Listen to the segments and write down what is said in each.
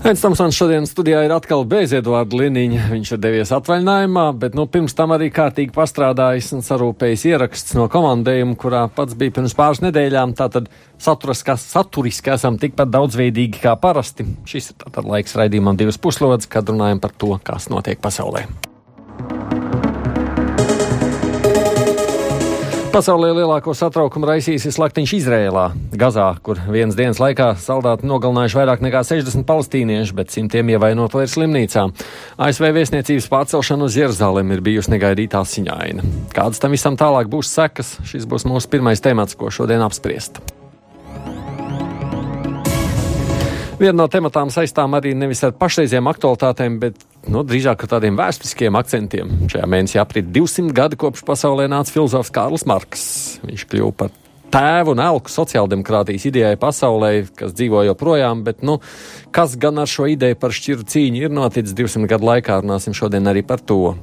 Ains Tamsons šodien studijā ir atkal bez Eduarda Liniņa. Viņš ir devies atvaļinājumā, bet nu, pirms tam arī kārtīgi pastrādājis un sarūpējis ieraksts no komandējuma, kurā pats bija pirms pāris nedēļām. Tātad saturiski, esam tikpat daudzveidīgi kā parasti. Šis ir tātad laiks raidījumam divas puslodes, kad runājam par to, kas notiek pasaulē. Pasaulē lielāko satraukumu raisījusi slaktiņš Izrēlā, Gazā, kur vienas dienas laikā saldāti nogalinājuši vairāk nekā 60 palestīniešu, bet simtiem ievainot vēl slimnīcā. ASV viesniecības pārcelšana uz Jeruzalem ir bijusi negaidītā siņaina. Kādas tam visam tālāk būs sekas, šis būs mūsu pirmais temats, ko šodien apspriest. Viena no tematām saistām arī nevis ar pašreizējām aktualitātēm, bet nu, drīzāk ar tādiem vēsturiskiem akcentiem. Šajā mēnesī aprit 200 gadi kopš pasaulē nāca filozofs Kārls Marks. Viņš kļuva par tēvu un elku sociāldemokrātijas idejai pasaulē, kas dzīvo joprojām, bet nu, kas gan ar šo ideju par šķiru cīņu ir noticis 200 gadu laikā, runāsim šodien arī par to.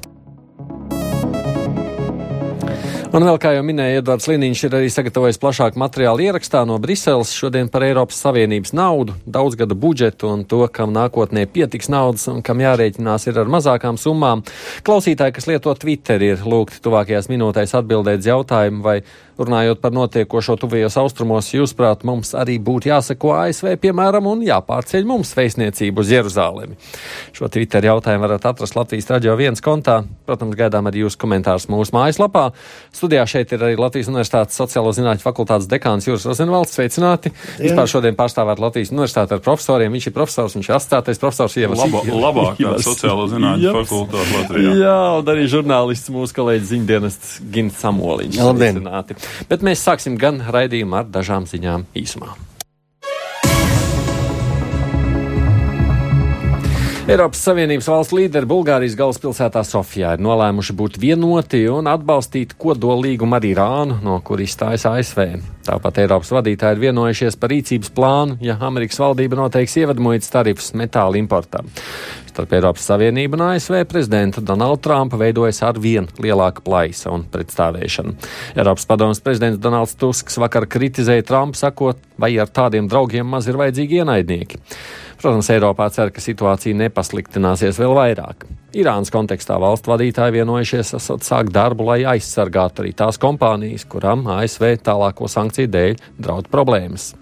Un vēl, kā jau minēja Edvards Liniņš, ir arī sagatavojis plašāku materiālu ierakstā no Briseles šodien par Eiropas Savienības naudu, daudzgada budžetu un to, kam nākotnē pietiks naudas un kam jārēķinās ir ar mazākām summām. Klausītāji, kas lieto Twitter, ir lūgti tuvākajās minūtēs atbildēt jautājumu, vai runājot par notiekošo tuvajos austrumos, jūsuprāt, mums arī būtu jāsako ASV, piemēram, un jāpārceļ mums vēstniecību uz Jeruzālemi. Šo Twitter jautājumu varat atrast Latvijas radio viens kontā. Protams, gaidām arī jūsu komentārus mūsu mājaslapā. Studijā šeit ir arī Latvijas Universitātes sociālo zinātņu fakultātes dekāns Jūras Rozenvalds. Sveicināti! Vispār šodien pārstāvēt Latvijas Universitāti ar profesoriem. Viņš ir profesors, viņš ir asociētais profesors Ievas. Laba, labākā sociālo zinātņu fakultāte Latvijā. Jā, un arī žurnālists mūsu kolēģis ziņdienests Gins Samoliņš. Labdien! Bet mēs sāksim gan raidījumu ar dažām ziņām īsumā. Eiropas Savienības valsts līderi Bulgārijas galvaspilsētā Sofijā ir nolēmuši būt vienoti un atbalstīt kodolīgumu ar Irānu, no kur izstājas ASV. Tāpat Eiropas vadītāji ir vienojušies par rīcības plānu, ja Amerikas valdība noteiks ievadmuitas tarifus metāla importam. Starp Eiropas Savienību un ASV prezidenta Donalda Trumpa veidojas ar vien lielāka plaisa un pretstāvēšana. Eiropas padomas prezidents Donalds Tusks vakar kritizēja Trumpu, sakot, vai ar tādiem draugiem maz ir vajadzīgi ienaidnieki. Protams, Eiropā cer, ka situācija nepasliktināsies vēl vairāk. Irānas kontekstā valstu vadītāji vienojušies sākt darbu, lai aizsargātu arī tās kompānijas, kurām ASV tālāko sankciju dēļ draud problēmas.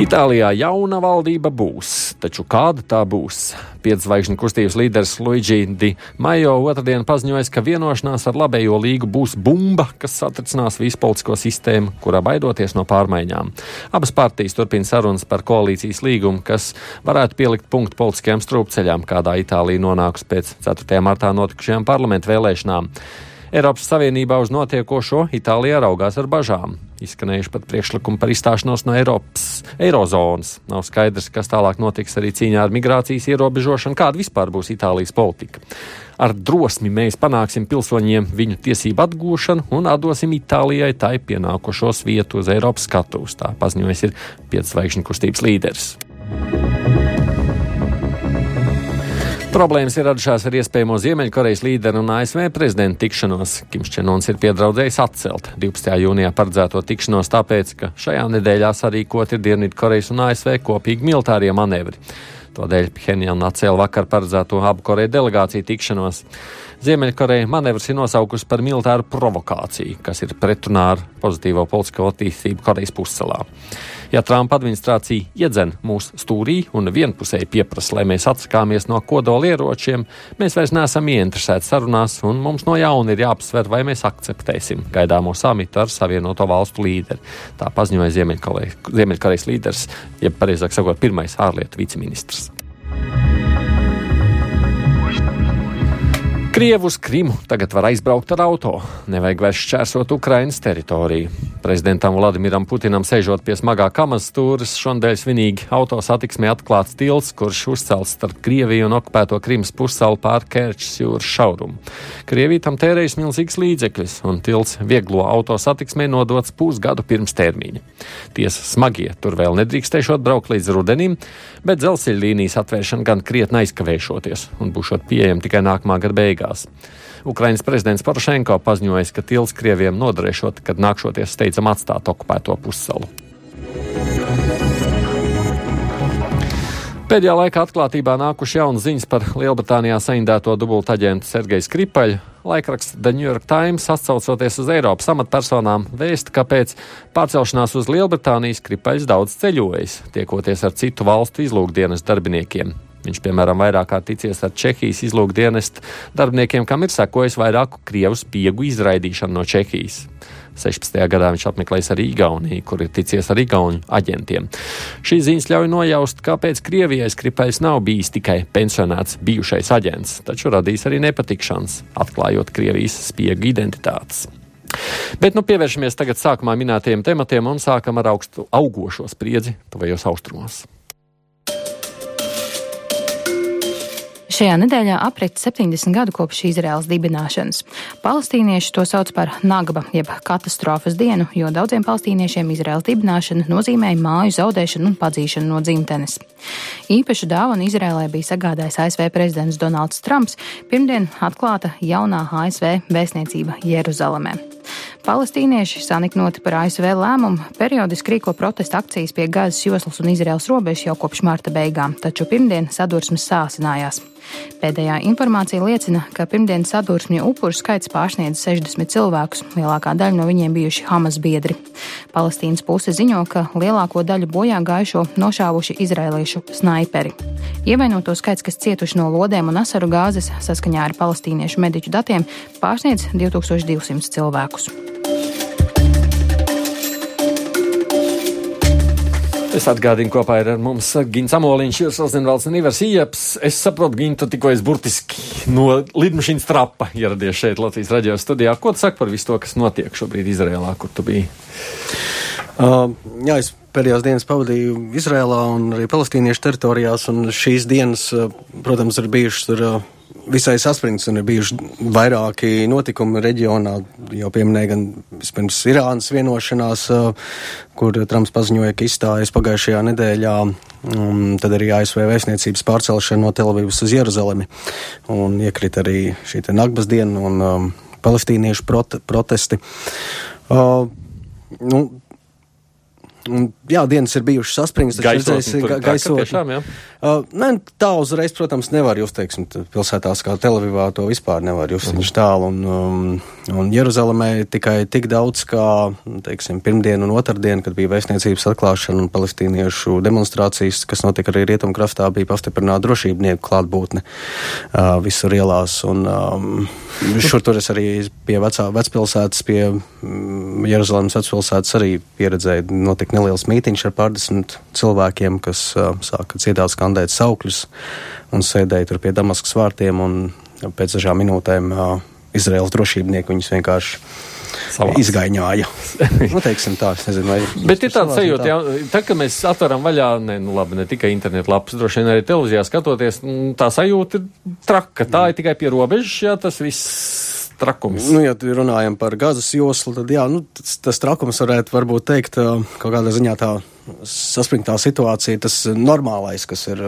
Itālijā jauna valdība būs, taču kāda tā būs? Piedzvaigžņu kustības līderis Luigi Di Majo otrdien paziņoja, ka vienošanās ar labējo līgu būs bumba, kas satricinās visu politisko sistēmu, kurā baidoties no pārmaiņām. Abas partijas turpina sarunas par koalīcijas līgumu, kas varētu pielikt punktu politiskajām strūpceļām, kādā Itālija nonākusi pēc 4. martā notikušajām parlamentu vēlēšanām. Eiropas Savienībā uz notiekošo Itālijā raugās ar bažām. Izskanējuši pat priekšlikumi par izstāšanos no Eiropas eirozonas. Nav skaidrs, kas tālāk notiks arī cīņā ar migrācijas ierobežošanu, kāda vispār būs Itālijas politika. Ar drosmi mēs panāksim pilsoņiem viņu tiesību atgūšanu un atdosim Itālijai tai pienākošos vietu uz Eiropas skatuves. Tā paziņojis ir piedzvaigžņu kustības līderis. Problēmas ir radušās ar iespējamo Ziemeļkorejas līderu un ASV prezidenta tikšanos. Kims Čenons ir piedraudzējis atcelt 12. jūnijā paredzēto tikšanos, tāpēc, ka šajā nedēļā sarīkot ir Dienvidkorejas un ASV kopīgi militārie manevri. Tādēļ Phenjana atcēla vakar paredzēto abu Koreju delegāciju tikšanos. Ziemeļkoreja manevrs ir nosaukusi par militāru provokāciju, kas ir pretrunā ar pozitīvo politisko attīstību Korejas pussalā. Ja Trumpa administrācija iedzen mūsu stūrī un vienpusēji pieprasa, lai mēs atsakāmies no kodolieročiem, mēs vairs neesam ieinteresēti sarunās, un mums no jauna ir jāapsver, vai mēs akceptēsim gaidāmo samitu ar Savienoto valstu līderi. Tā paziņoja Ziemeļkorejas līderis, jeb pareizāk sakot, pirmais ārlietu viceministrs. Krievu uz Krimu tagad var aizbraukt ar auto. Nevajag vairs šķērsot Ukrainas teritoriju. Prezidentam Vladimiram Putinam sēžot pie smagā kamas stūres, šodien svinīgi auto satiksmē atklāts tilts, kurš uzcelts starp Krieviju un okupēto Krimas pussalu pār Kērčs jūras šaurumu. Krievija tam tērējas milzīgs līdzekļus, un tilts vieglo auto satiksmē nodots pusgadu pirms termiņa. Tiesa smagie tur vēl nedrīkstēšot braukt līdz rudenim, bet dzelzceļa līnijas atvēršana gan krietni aizkavēšoties un būšot pieejama tikai nākamā gada beigās beigās. Ukrainas prezidents Porošenko paziņojis, ka tils Krieviem nodarēšot, kad nākšoties steidzam atstāt okupēto pussalu. Pēdējā laikā atklātībā nākuši jaunas ziņas par Lielbritānijā saindēto dubultaģentu Sergeju Skripaļu. Laikraksts The New York Times, atsaucoties uz Eiropas amatpersonām, vēsta, ka pēc pārcelšanās uz Lielbritāniju Skripaļs daudz ceļojis, tiekoties ar citu valstu izlūkdienas darbiniekiem. Viņš, piemēram, vairāk kā ticies ar Čehijas izlūkdienestu darbiniekiem, kam ir sekojis vairāku krievu spiegu izraidīšanu no Čehijas. 16. gadā viņš apmeklējis arī Igauniju, kur ir ticies ar Igaunu aģentiem. Šīs ziņas ļauj nojaust, kāpēc Krievijai Skripais nav bijis tikai pensionēts bijušais aģents, taču radīs arī nepatikšanas, atklājot Krievijas spiegu identitātes. Bet nu pievēršamies tagad sākumā minētajiem tematiem un sākam ar augstu augošo spriedzi tuvējos austrumos. Šajā nedēļā aprit 70 gadu kopš Izraels dibināšanas. Palestīnieši to sauc par Nagba, jeb katastrofas dienu, jo daudziem palestīniešiem Izraels dibināšana nozīmēja māju zaudēšanu un padzīšanu no dzimtenes. Īpašu dāvanu Izrēlē bija sagādājis ASV prezidents Donalds Trumps, pirmdien atklāta jaunā ASV vēstniecība Jeruzalemē. Palestīnieši, saniknoti par ASV lēmumu, periodiski rīko protesta akcijas pie Gazas joslas un Izraels robežas jau kopš marta beigām, taču pirmdien sadursmes sāsinājās. Pēdējā informācija liecina, ka pirmdienas sadursmju upuru skaits pārsniedz 60 cilvēkus, lielākā daļa no viņiem bijuši Hamas biedri. Palestīnas puse ziņo, ka lielāko daļu bojā gājušo nošāvuši izrēliešu snaiperi. Ievainoto skaits, kas cietuši no lodēm un asaru gāzes, saskaņā ar palestīniešu mediķu datiem, pārsniedz 2200 cilvēkus. Es atgādinu, kopā ir ar mums Gins Amoliņš, Jūras Rozenvalds un Ivars Ieps. Es saprotu, Gin, tu tikko esi burtiski no lidmašīnas trapa ieradies šeit Latvijas raģio studijā. Ko tu saki par visu to, kas notiek šobrīd Izrēlā, kur tu biji? Uh, jā, es pēdējās dienas pavadīju Izrēlā un arī palestīniešu teritorijās, un šīs dienas, uh, protams, ir bijušas tur. Uh, visai saspringts un ir bijuši vairāki notikumi reģionā. Jau pieminēja gan vispirms Irānas vienošanās, kur Trumps paziņoja, ka izstājas pagājušajā nedēļā, un tad arī ASV vēstniecības pārcelšana no Telavivas uz Jeruzalemi. Un iekrita arī šī te Nagbas diena un um, palestīniešu prote protesti. Uh, nu, Un, jā, dienas ir bijušas saspringtas. Gaisotni, ga, gaisotni. Uh, ne, tā uzreiz, protams, nevar just, teiksim, pilsētās kā Televivā to vispār nevar just mm -hmm. tālu. Un, um, un Jeruzalemē tikai tik daudz kā, teiksim, pirmdien un otrdien, kad bija vēstniecības atklāšana un palestīniešu demonstrācijas, kas notika arī Rietumkraftā, bija pastiprināta drošībnieku klātbūtne uh, visur ielās. Un, um, šur tur es arī pie vecā, vecpilsētas, pie um, Jeruzalemes vecpilsētas arī pieredzēju notika neliels mītīņš ar pārdesmit cilvēkiem, kas uh, sāka dziedāt, skandēt saukļus un sēdēja tur pie Damaskas vārtiem. Pēc dažām minūtēm uh, Izraels drošībnieki viņus vienkārši Savās. izgaiņāja. nu, teiksim tā, es nezinu, vai. Bet ir tāds sajūta, jā, tā, ka mēs atveram vaļā, ne, nu labi, ne tikai internetu lapas, droši vien arī televīzijā skatoties, tā sajūta ir traka. Tā ir tikai pie robežas, jā, tas viss trakums? Nu, ja runājam par gazas joslu, tad jā, nu, tas, tas trakums varētu varbūt teikt kaut kādā ziņā tā saspringtā situācija, tas normālais, kas ir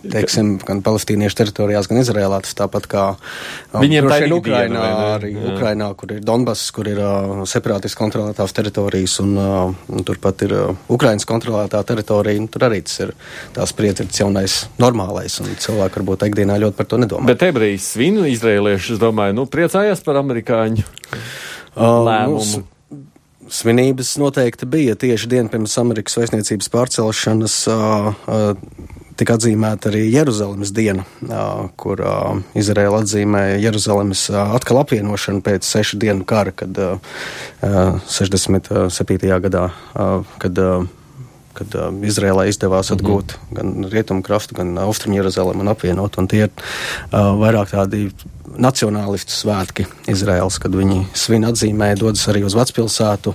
teiksim, gan palestīniešu teritorijās, gan Izrēlā. Tas tāpat kā um, viņiem tā ir Ukrainā, arī jā. Ukrainā, kur ir Donbass, kur ir uh, separātiski kontrolētās teritorijas, un, uh, un turpat ir uh, Ukrainas kontrolētā teritorija. Tur arī tas ir tās spriedzi, ir jaunais normālais, un cilvēki varbūt ikdienā ļoti par to nedomā. Bet ebreji svinu izrēlieši, es domāju, nu, priecājās par amerikāņu uh, lēmumu. Nu, Svinības noteikti bija tieši dienu pirms Amerikas vēstniecības pārcelšanas. Uh, uh, tika atzīmēta arī Jeruzalemes diena, kur Izraela atzīmēja Jeruzalemes atkal apvienošanu pēc sešu dienu kara, kad 67. gadā, kad kad uh, Izrēlē izdevās mhm. atgūt mm -hmm. gan rietumu krastu, gan austrumu Jeruzalem un apvienot. Un tie ir uh, vairāk tādi nacionālistu svētki Izraels, kad viņi svin atzīmē, dodas arī uz vecpilsētu.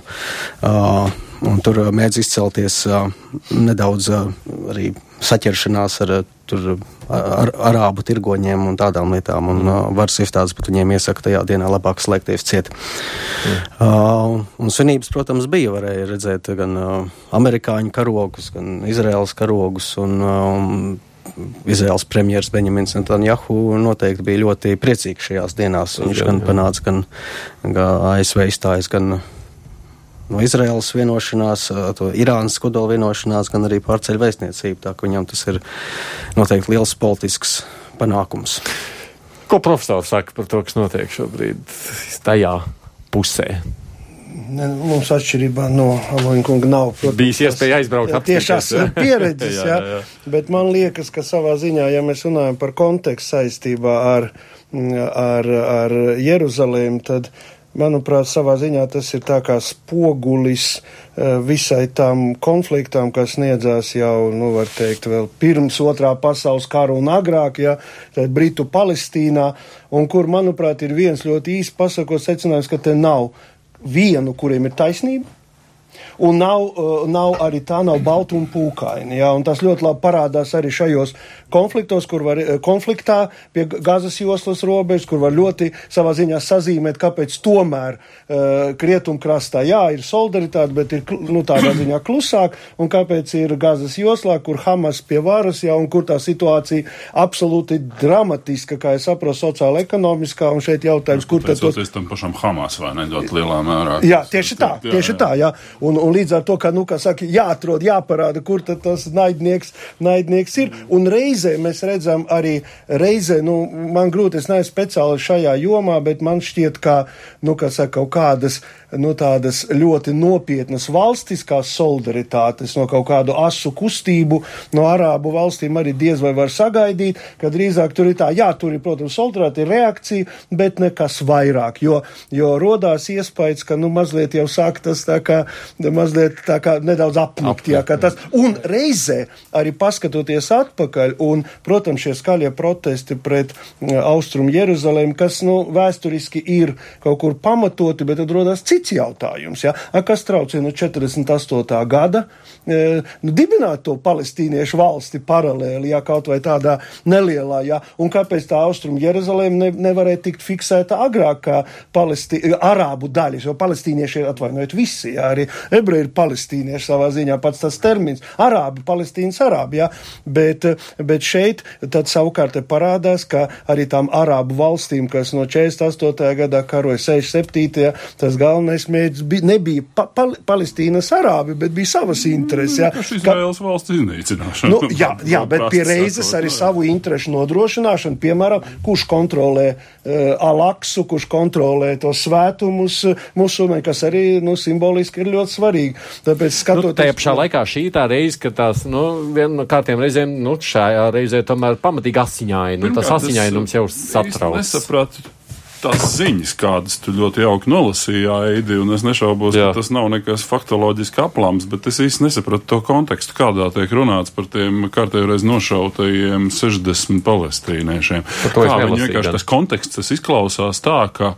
Uh, un tur mēdz izcelties uh, nedaudz uh, arī saķeršanās ar tur ar, arābu tirgoņiem un tādām lietām. Un, uh, varas iestādes pat viņiem iesaka tajā dienā labāk slēgties ciet. Mm. Uh, un svinības, protams, bija. Varēja redzēt gan uh, amerikāņu karogus, gan Izraels karogus. Un, uh, Izraels premjerministrs Benjamins Netanjahu noteikti bija ļoti priecīgs šajās dienās. Viņš jā, gan jā. panāca, gan, gan ASV izstājas, gan no Izraels vienošanās, to Irānas kodola vienošanās, gan arī pārceļ vēstniecību. Tā ka viņam tas ir noteikti liels politisks panākums. Ko profesors saka par to, kas notiek šobrīd tajā pusē? Ne, mums atšķirībā no Aloņkunga nav. Protams, Bijis iespēja aizbraukt jā, tiešās pieredzes, jā, jā, jā. bet man liekas, ka savā ziņā, ja mēs runājam par kontekstu saistībā ar, ar, ar Jeruzalēm, tad manuprāt, savā ziņā tas ir tā kā spogulis uh, visai tām konfliktām, kas sniedzās jau, nu, var teikt, vēl pirms otrā pasaules kara un agrāk, ja, tad Britu Palestīnā, un kur, manuprāt, ir viens ļoti īsti pasakos secinājums, ka te nav vienu, kuriem ir taisnība, un nav, uh, nav arī tā nav balta un pūkaini. Ja, un tas ļoti labi parādās arī šajos konfliktos, kur var uh, konfliktā pie gazas joslas robežas, kur var ļoti savā ziņā sazīmēt, kāpēc tomēr uh, krietumkrastā, jā, ir solidaritāte, bet ir nu, tādā ziņā klusāk, un kāpēc ir gazas joslā, kur Hamas pie varas, jā, un kur tā situācija absolūti dramatiska, kā es saprotu, sociāla ekonomiskā, un šeit jautājums, kur tad. Tas tam pašam Hamas vai ne ļoti lielā mērā. Jā, tieši tā, tieši jā, jā. tā, jā. Un, un līdz ar to, ka, nu, kā saka, jāatrod, jāparāda, kur tad tas naidnieks, naidnieks ir. Un reizē mēs redzam arī, reizē, nu, man grūti, es neesmu speciāli šajā jomā, bet man šķiet, ka, nu, kā saka, kaut kādas no tādas ļoti nopietnas valstiskās solidaritātes, no kaut kādu asu kustību no arābu valstīm arī diez vai var sagaidīt, ka drīzāk tur ir tā, jā, tur ir, protams, solidaritāte ir reakcija, bet nekas vairāk, jo, jo rodās iespējas, ka, nu, mazliet jau sāk tas tā kā, mazliet tā kā nedaudz apnikt, jā, ka tas, un reizē arī paskatoties atpakaļ, un, protams, šie skaļie protesti pret Austrumu Jeruzalēm, kas, nu, vēsturiski ir kaut kur pamatoti, bet tad rodās cits jautājums. Ja? A, kas traucē no 48. gada e, nu, dibināt to palestīniešu valsti paralēli, ja kaut vai tādā nelielā, ja? un kāpēc tā austrumu Jeruzalēm ne, nevarēja tikt fiksēta agrāk kā palestī, arābu daļas, jo palestīnieši ir atvainojot visi, ja? arī ebreji ir palestīnieši savā ziņā pats tas termins, arābi, palestīnas arābi, ja? bet, bet šeit tad savukārt parādās, ka arī tām arābu valstīm, kas no 48. gadā karoja 67. tas galvenais mērķis bija, nebija pa, pa, Palestīnas arābi, bet bija savas intereses. Jā, tas ir Izraels valsts iznīcināšana. Nu, jā, jā, bet pie reizes arī savu interešu nodrošināšanu, piemēram, kurš kontrolē uh, Alaksu, kurš kontrolē tos svētumus uh, musulmaņi, kas arī nu, simboliski ir ļoti svarīgi. Tāpēc nu, skatoties. Nu, tajā pašā laikā šī tā reize, ka tās, nu, viena no kārtiem reizēm, nu, šajā reizē tomēr pamatīgi asiņaini. Nu, tas asiņainums jau satrauc. Es nesapratu tās ziņas, kādas tu ļoti jauki nolasīji, Aidi, un es nešaubos, Jā. ka tas nav nekas faktoloģiski aplams, bet es īsti nesapratu to kontekstu, kādā tiek runāts par tiem kārtējreiz nošautajiem 60 palestīniešiem. Kā viņi vienkārši tas konteksts, tas izklausās tā, ka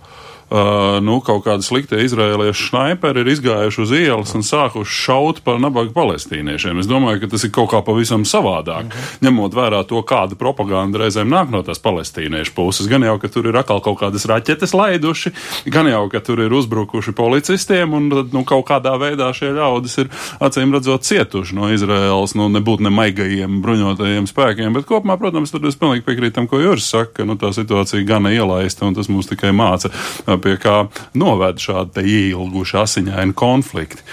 nu, kaut kādi sliktie izrēliešu snaiperi ir izgājuši uz ielas un sākuši šaut par nabaga palestīniešiem. Es domāju, ka tas ir kaut kā pavisam savādāk, mm -hmm. ņemot vērā to, kāda propaganda reizēm nāk no tās palestīniešu puses. Gan jau, ka tur ir atkal kaut kādas raķetes laiduši, gan jau, ka tur ir uzbrukuši policistiem, un nu, kaut kādā veidā šie ļaudis ir acīm redzot cietuši no Izraēlas, nu, nebūt ne maigajiem bruņotajiem spēkiem, bet kopumā, protams, tur es pilnīgi piekrītu tam, ko Juris saka, ka nu, tā situācija gana ielaista, un tas mums tikai māca pie kā noved šādi ieilguši asiņaini konflikti.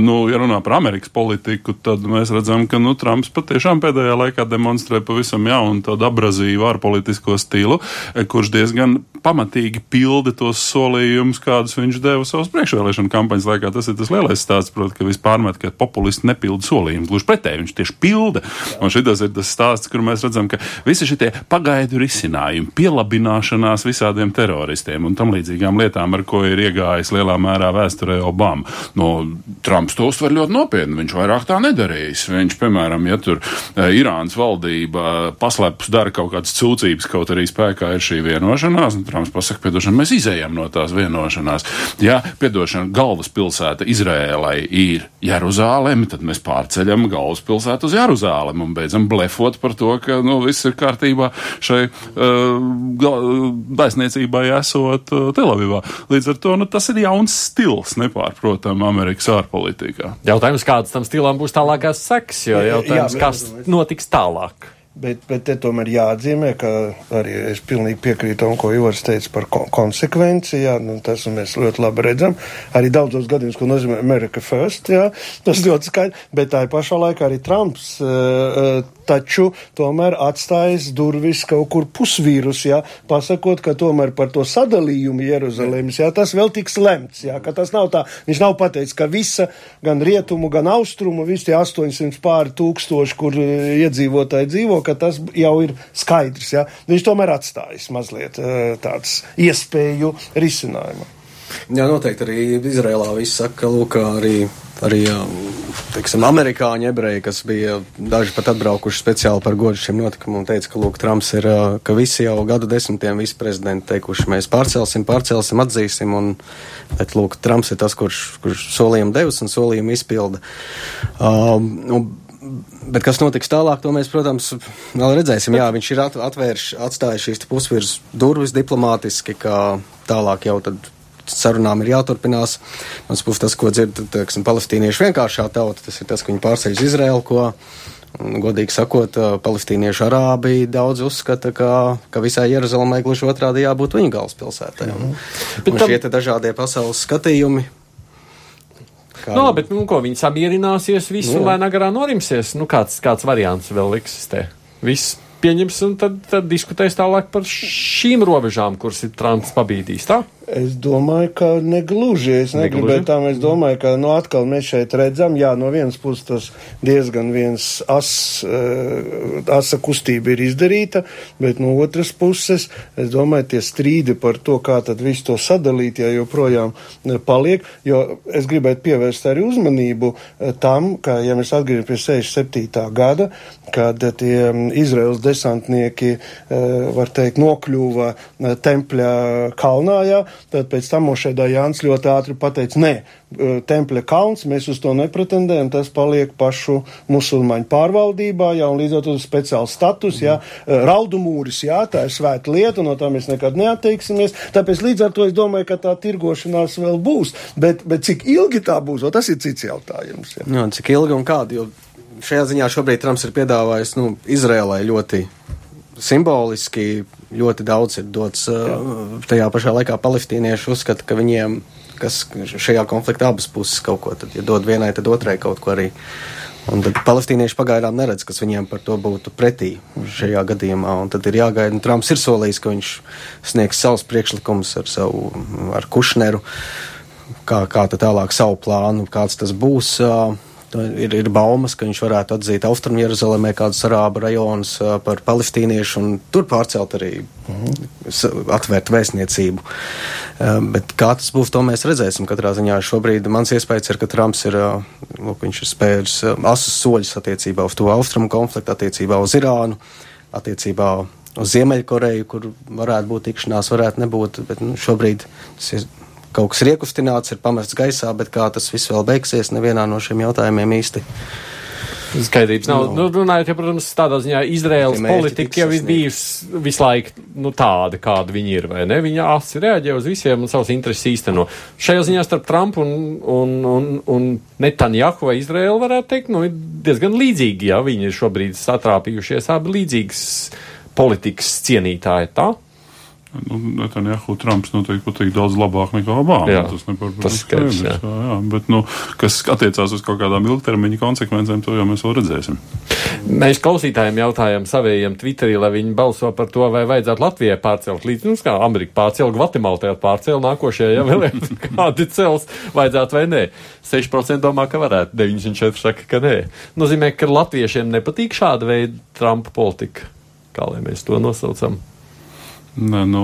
Nu, ja runā par Amerikas politiku, tad mēs redzam, ka nu, Trumps patiešām pēdējā laikā demonstrē pavisam jaunu tādu abrazīvu ārpolitisko stilu, e, kurš diezgan pamatīgi pilda tos solījumus, kādus viņš deva savas priekšvēlēšana kampaņas laikā. Tas ir tas lielais stāsts, proti, ka vispār met, ka populisti nepilda solījumus. Gluži pretēji, viņš tieši pilda. Un šis ir tas stāsts, kur mēs redzam, ka visi šie pagaidu risinājumi, pielabināšanās visādiem teroristiem un tam līdzīgi līdzīgām lietām, ar ko ir iegājis lielā mērā vēsturē Obama. No, Trumps to uztver ļoti nopietni, viņš vairāk tā nedarīs. Viņš, piemēram, ja tur e, Irānas valdība paslēpus dara kaut kādas cūcības, kaut arī spēkā ir šī vienošanās, un Trumps pasaka, piedošana, mēs izējām no tās vienošanās. Ja, piedošana, galvaspilsēta Izrēlai ir Jeruzāleme, tad mēs pārceļam galvaspilsētu uz Jeruzālemi un beidzam blefot par to, ka nu, viss ir kārtībā šai uh, vēstniecībai esot uh, Telavivā. Līdz ar to nu, tas ir jauns stils, nepārprotam, Amerikas ārpolitikā. Jautājums, kādas tam stilam būs tālākās seks, jo jautājums, Jā, kas notiks tālāk. Bet, bet te tomēr jāatzīmē, ka arī es pilnīgi piekrītu tam, ko Ivars teica par ko konsekvenci. Jā, nu, tas mēs ļoti labi redzam. Arī daudzos gadījumos, ko nozīmē America First, jā, tas ļoti skaidrs. Bet tā pašā laikā arī Trumps uh, taču tomēr atstājis durvis kaut kur pusvīrus, jā, pasakot, ka tomēr par to sadalījumu Jeruzalemes, jā, tas vēl tiks lemts, jā, ka tas nav tā, viņš nav pateicis, ka visa, gan rietumu, gan austrumu, visi tie 800 pāri tūkstoši, kur iedzīvotāji dzīvo, ka tas jau ir skaidrs, jā. Viņš tomēr atstājis mazliet tāds iespēju risinājumu. Jā, noteikti arī Izrēlā viss saka, ka, lūk, arī arī teiksim, amerikāņu ebreji, kas bija daži pat atbraukuši speciāli par godu šim notikumam, teica, ka lūk, Trumps ir, ka visi jau gadu desmitiem visi prezidenti teikuši, mēs pārcelsim, pārcelsim, atzīsim, un, bet lūk, Trumps ir tas, kurš, kurš solījumu devis un solījumu izpilda. Um, un, Bet kas notiks tālāk, to mēs, protams, vēl redzēsim. Jā, viņš ir atvērš, atstājis šīs pusvirs durvis diplomātiski, kā tālāk jau tad sarunām ir jāturpinās. Mans puses tas, ko dzird, teiksim, palestīnieši vienkāršā tauta, tas ir tas, ka viņi pārceļ uz Izraelu, ko, un, godīgi sakot, palestīniešu arābi daudz uzskata, ka, ka visai Jeruzalemē gluži otrādi jābūt viņu galvaspilsētai. Mm -hmm. Un, un tam... šie dažādie pasaules skatījumi. Kā... No, bet, nu, ko viņi samierināsies, visu nu, lēnā garā norimsies. Nu, kāds, kāds variants vēl eksistē? Viss pieņems un tad, tad diskutēs tālāk par šīm robežām, kuras ir Trumps pabīdījis. Tā? Es domāju, ka negluži. Es negribēju tā, es domāju, ka nu, atkal mēs šeit redzam, jā, no vienas puses tas diezgan viens as, uh, asa kustība ir izdarīta, bet no otras puses, es domāju, tie strīdi par to, kā tad visu to sadalīt, ja joprojām eh, paliek, jo es gribētu pievērst arī uzmanību uh, tam, ka, ja mēs atgriežamies pie 67. gada, kad tie um, Izraels desantnieki, var teikt, nokļuva tempļa kalnā, jā, Tad pēc tam Mošēdā Jānis ļoti ātri pateica, nē, tempļa kauns, mēs uz to nepretendējam, tas paliek pašu musulmaņu pārvaldībā, jā, un līdz ar to speciāls status, jā, raudu mūris, jā, tā ir svēta lieta, no tā mēs nekad neatteiksimies, tāpēc līdz ar to es domāju, ka tā tirgošanās vēl būs, bet, bet cik ilgi tā būs, o, tas ir cits jautājums. Jā. Jā, cik ilgi un kādi, jo šajā ziņā šobrīd Trumps ir piedāvājis, nu, Izrēlai ļoti simboliski ļoti daudz ir dots. Uh, tajā pašā laikā palestīnieši uzskata, ka viņiem, kas šajā konfliktā abas puses kaut ko, tad, ja dod vienai, tad otrai kaut ko arī. Un tad palestīnieši pagaidām neredz, kas viņiem par to būtu pretī šajā gadījumā. Un tad ir jāgaida, un Trumps ir solījis, ka viņš sniegs savus priekšlikumus ar savu, ar Kušneru, kā, kā tālāk savu plānu, kāds tas būs. Uh, Ir, ir baumas, ka viņš varētu atzīt Austrumu Jeruzalemē kādus arābu rajonus par palestīniešu un tur pārcelt arī mhm. atvērt vēstniecību. Bet kā tas būs, to mēs redzēsim katrā ziņā. Šobrīd mans iespējas ir, ka Trumps ir, lūk, viņš ir spērs asus soļus attiecībā uz to austrumu konfliktu, attiecībā uz Irānu, attiecībā uz Ziemeļkoreju, kur varētu būt tikšanās, varētu nebūt, bet nu, šobrīd tas ir kaut kas ir iekustināts, ir pamests gaisā, bet kā tas viss vēl beigsies, nevienā no šiem jautājumiem īsti. Skaidrības nav. Nu, runājot, ja, protams, tādā ziņā Izraels politika jau ir bijusi visu laiku nu, tāda, kāda viņi ir, vai ne? Viņa asi reaģē uz visiem un savus intereses īsteno. Šajā ziņā starp Trumpu un, un, un, un Netanjahu vai Izraelu varētu teikt, nu, ir diezgan līdzīgi, ja viņi ir šobrīd satrāpījušies abi līdzīgas politikas cienītāji. Tā? Nu, Netanjahu Trumps noteikti pateikt daudz labāk nekā Obama. Jā, tas tas skaidrs, jā. Jā, jā, bet, nu, kas attiecās uz kaut kādām ilgtermiņa konsekvencēm, to jau mēs vēl redzēsim. Mēs klausītājiem jautājām savējiem Twitterī, lai viņi balso par to, vai vajadzētu Latvijai pārcelt līdz, nu, kā Amerika pārcēla, Gvatemala tajā pārcēla, nākošajā, ja vēl kādi cels vajadzētu vai nē. 6% domā, ka varētu, 94% saka, ka nē. Nozīmē, ka latviešiem nepatīk šāda veida Trumpa politika, kā lai mēs to nosaucam. Nē, nu,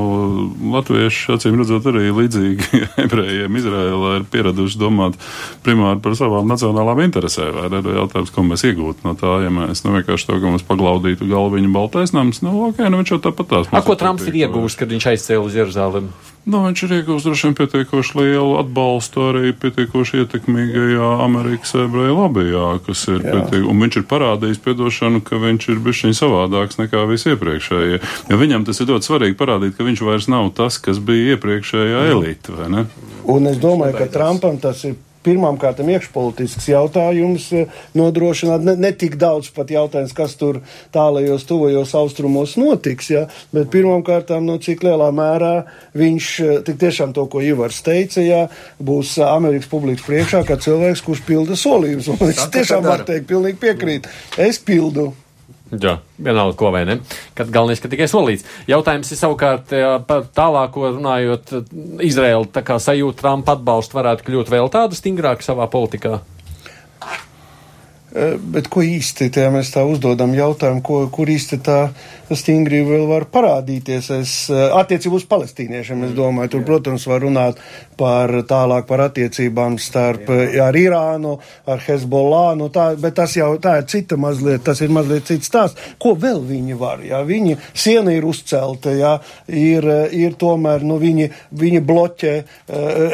latvieši, acīm redzot, arī līdzīgi ebrejiem Izrēlā ir pieraduši domāt primāri par savām nacionālām interesēm. Vai ne? Jautājums, ko mēs iegūtu no tā, ja mēs nu, vienkārši to, ka mums paglaudītu galviņu baltais nams, nu, ok, nu viņš jau tāpat tās. A, ko Trumps ir iegūst, kad viņš aizcēla uz Jeruzalemi? Nu, viņš ir iegūst droši vien pietiekoši lielu atbalstu arī pietiekoši ietekmīgajā Amerikas ebreju lobbyjā, kas ir pietiek, un viņš ir parādījis piedošanu, ka viņš ir bišķiņ savādāks nekā visi iepriekšējie. Jo viņam tas ir ļoti svarīgi parādīt, ka viņš vairs nav tas, kas bija iepriekšējā elite, vai ne? Un es domāju, ka Trumpam tas ir pirmām kārtām iekšpolitisks jautājums eh, nodrošināt ne, ne tik daudz pat jautājums, kas tur tālajos tuvajos austrumos notiks, ja, bet pirmām kārtām, no cik lielā mērā viņš eh, tik tiešām to, ko Ivars teica, ja, būs Amerikas publikas priekšā, kā cilvēks, kurš pilda solījumus. Un es tiešām varu teikt, pilnīgi piekrīt. Es pildu. Jā, vienalga, ko vai ne. Kad galvenais, ka tikai solīts. Jautājums ir savukārt par tālāko runājot, Izraela tā kā sajūta Trumpa atbalstu varētu kļūt vēl tādu stingrāku savā politikā. Bet ko īsti, ja mēs tā uzdodam jautājumu, ko, kur īsti tā stingrība vēl var parādīties? Es, attiecībā uz palestīniešiem, es domāju, tur, protams, var runāt par tālāk par attiecībām starp ar Irānu, ar Hezbollah, nu tā, bet tas jau tā ir cita mazliet, tas ir mazliet cits stāsts. Ko vēl viņi var, jā, viņi siena ir uzcelta, jā, ir, ir tomēr, nu, viņi, viņi bloķē.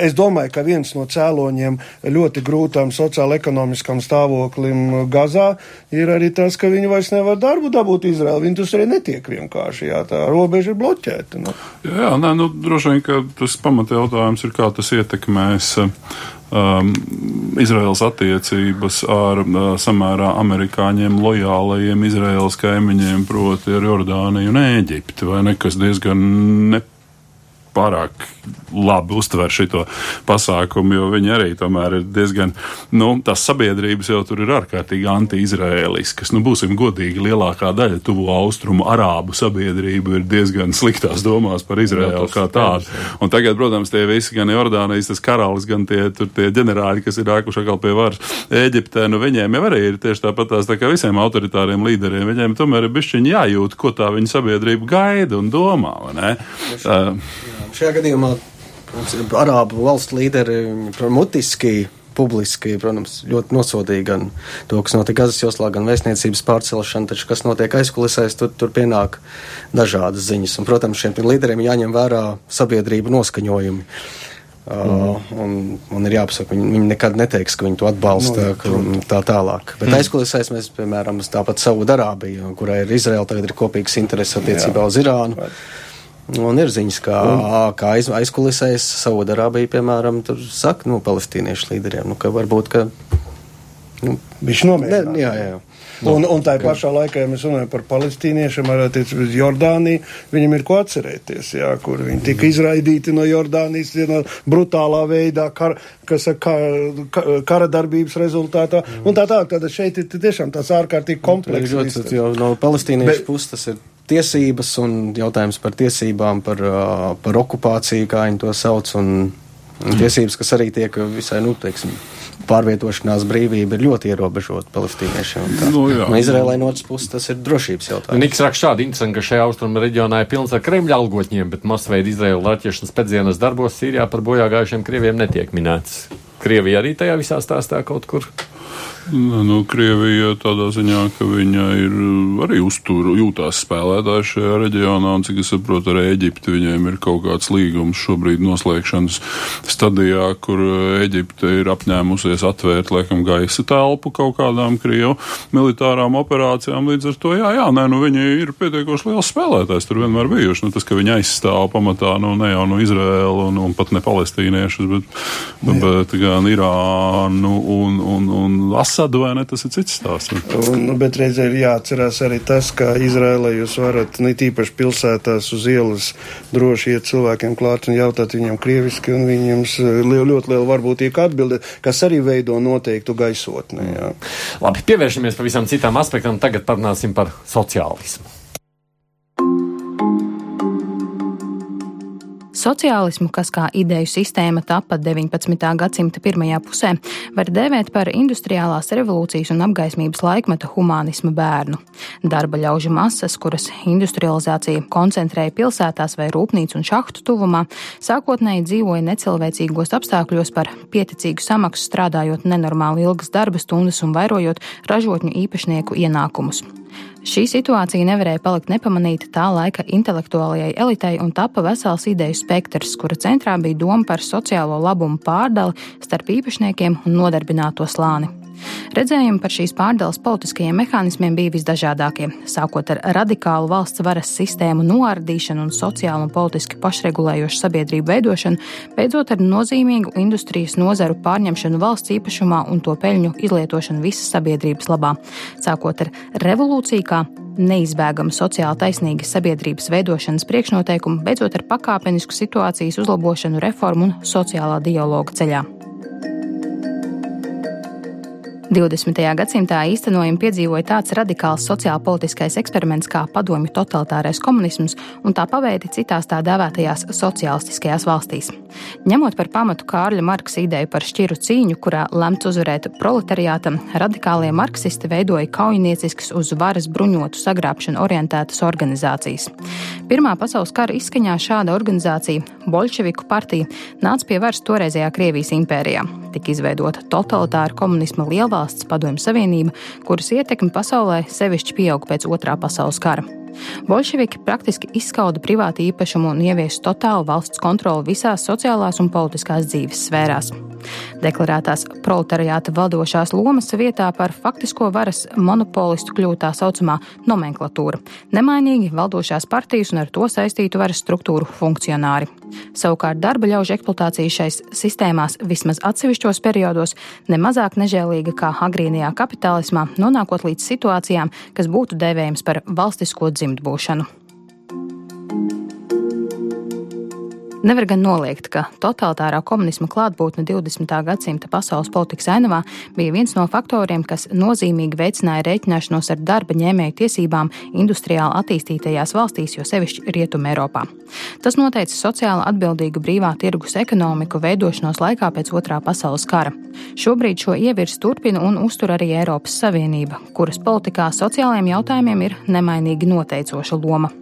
Es domāju, ka viens no cēloņiem ļoti grūtam sociāla-ekonomiskam stāvoklim Gazā ir arī tas, ka viņi vairs nevar darbu dabūt Izraēlu. Viņi tur arī netiek vienkārši, jā, tā robeža ir bloķēta. Nu. Jā, jā nē, nu, droši vien, ka tas pamata jautājums ir, kā tas ietekmēs. Um, Izraels attiecības ar uh, samērā amerikāņiem lojālajiem Izraels kaimiņiem, proti ar Jordāniju un Ēģipti, vai ne, kas diezgan ne pārāk labi uztver šo pasākumu, jo viņi arī tomēr ir diezgan, nu, tās sabiedrības jau tur ir ārkārtīgi anti-izraēliskas. Nu, būsim godīgi, lielākā daļa tuvo austrumu arābu sabiedrību ir diezgan sliktās domās par Izraēlu kā tādu. Un tagad, protams, tie visi, gan Jordānijas, tas karalis, gan tie, tur, tie ģenerāļi, kas ir nākuši atkal pie varas Eģiptē, nu, viņiem jau arī ir tieši tāpat tās tā kā visiem autoritāriem līderiem. Viņiem tomēr ir bišķiņi jājūt, ko tā viņa sabiedrība gaida un domā, vai ne? Uh, Šajā gadījumā Arābu valstu līderi mutiski publiski, protams, ļoti nosodīja gan to, kas notika Gazas joslā, gan vēstniecības pārcelšanu, taču kas notiek aizkulisēs, tur, tur pienāk dažādas ziņas. Un, protams, šiem līderiem jāņem vērā sabiedrību noskaņojumi. Mm. Uh, un, un ir jāpasaka, viņi, viņi nekad neteiks, ka viņi to atbalsta, no, nu, tā tālāk. Bet mm. aizkulisēs mēs, piemēram, tāpat Saudarābiju, kurai ir Izraela, tagad ir kopīgs intereses attiecībā Jā. uz Irānu. Vai. Un ir ziņas, kā, un, kā aiz, aizkulisēs Saudarābija, piemēram, tur saka, nu, palestīniešu līderiem, nu, ka varbūt, ka. Nu, Viņš nomierināja. Jā, jā. Nu, un, un tā pašā laikā, ja mēs runājam par palestīniešiem, ar attiecību uz Jordāniju, viņam ir ko atcerēties, jā, kur viņi tika izraidīti no Jordānijas no brutālā veidā, kar, kas ka, ka, kara darbības rezultātā. Mm. Un tā tā, tad šeit ir tiešām tāds ārkārtīgi komplekss. Nu, no palestīniešu puses tas ir tiesības un jautājums par tiesībām, par, par okupāciju, kā viņi to sauc, un, un tiesības, kas arī tiek visai, nu, teiksim, pārvietošanās brīvība ir ļoti ierobežota palestīniešiem. Nu, jā, no Izrēlai no otras puses tas ir drošības jautājums. Niks raksta šādi interesanti, ka šajā austrumu reģionā ir pilns ar Kremļa algotņiem, bet masveida Izraēla raķešanas pēcdienas darbos Sīrijā par bojā gājušiem krieviem netiek minēts. Krievija arī tajā visā stāstā kaut kur. Nu, Krievija tādā ziņā, ka viņa ir arī uztur, jūtās spēlētāji šajā reģionā, un cik es saprotu, ar Eģipti viņiem ir kaut kāds līgums šobrīd noslēgšanas stadijā, kur Eģipte ir apņēmusies atvērt, laikam, gaisa telpu kaut kādām Krievu militārām operācijām. Līdz ar to, jā, jā, nē, nu viņi ir pietiekoši liels spēlētājs, tur vienmēr bijuši. Nu, tas, ka viņi aizstāv pamatā, nu, ne jau no Izraēlu un, un pat ne palestīniešus, bet, bet, bet gan Irānu un, un, un Asadu, vai ne? Tas ir cits stāsts. Un, nu, bet reizē ir jāatcerās arī tas, ka Izrēlē jūs varat, ne tīpaši pilsētās uz ielas, droši iet cilvēkiem klāt un jautāt viņiem krieviski, un viņiem liel, ļoti liela varbūtīga atbilde, kas arī veido noteiktu gaisotni. Jā. Labi, pievēršamies pavisam citām aspektam. Tagad parunāsim par sociālismu. Sociālismu, kas kā ideju sistēma tapa 19. gadsimta pirmajā pusē, var dēvēt par industriālās revolūcijas un apgaismības laikmeta humanisma bērnu. Darba ļaužu masas, kuras industrializācija koncentrēja pilsētās vai rūpnīcu un šahtu tuvumā, sākotnēji dzīvoja necilvēcīgos apstākļos par pieticīgu samaksu strādājot nenormāli ilgas darba stundas un vairojot ražotņu īpašnieku ienākumus. Šī situācija nevarēja palikt nepamanīta tā laika intelektuālajai elitei un tapa vesels ideju spektrs, kura centrā bija doma par sociālo labumu pārdali starp īpašniekiem un nodarbināto slāni. Redzējumi par šīs pārdales politiskajiem mehānismiem bija visdažādākie, sākot ar radikālu valsts varas sistēmu noardīšanu un sociālu un politiski pašregulējošu sabiedrību veidošanu, beidzot ar nozīmīgu industrijas nozaru pārņemšanu valsts īpašumā un to peļņu izlietošanu visas sabiedrības labā, sākot ar revolūciju kā neizbēgama sociāli taisnīgas sabiedrības veidošanas priekšnoteikumu, beidzot ar pakāpenisku situācijas uzlabošanu reformu un sociālā dialoga ceļā. 20. gadsimtā īstenojumu piedzīvoja tāds radikāls sociālpolitiskais eksperiments kā padomju totalitārais komunisms un tā paveidi citās tā dēvētajās sociālistiskajās valstīs. Ņemot par pamatu Kārļa Marksa ideju par šķiru cīņu, kurā lemts uzvarēt proletariātam, radikālie marksisti veidoja kaujinieciskas uz varas bruņotu sagrābšanu orientētas organizācijas. Pirmā pasaules kara izskaņā šāda organizācija, Bolševiku partija, nāca pie varas toreizējā Krievijas impērijā. Tika izveidota totalitāra komunisma lielvalsts valsts Padomju Savienība, kuras ietekme pasaulē sevišķi pieauga pēc otrā pasaules kara. Bolševiki praktiski izskauda privātu īpašumu un ieviesa totālu valsts kontroli visās sociālās un politiskās dzīves sfērās. Deklarētās proletariāta valdošās lomas vietā par faktisko varas monopolistu kļūst tā saucamā nomenklatūra - nemainīgi valdošās partijas un ar to saistītu varas struktūru funkcionāri. Savukārt darba ļaužu eksploatācija šais sistēmās vismaz atsevišķos periodos nemazāk nežēlīga kā agrīnajā kapitālismā, nonākot līdz situācijām, kas būtu dēvējams par valstisko dzimtbūšanu. Nevar gan noliegt, ka totalitārā komunisma klātbūtne 20. gadsimta pasaules politikas ainavā bija viens no faktoriem, kas nozīmīgi veicināja rēķināšanos ar darba ņēmēju tiesībām industriāli attīstītajās valstīs, jo sevišķi Rietumē Eiropā. Tas noteica sociāli atbildīgu brīvā tirgus ekonomiku veidošanos laikā pēc otrā pasaules kara. Šobrīd šo ievirs turpina un uztur arī Eiropas Savienība, kuras politikā sociālajiem jautājumiem ir nemainīgi noteicoša loma.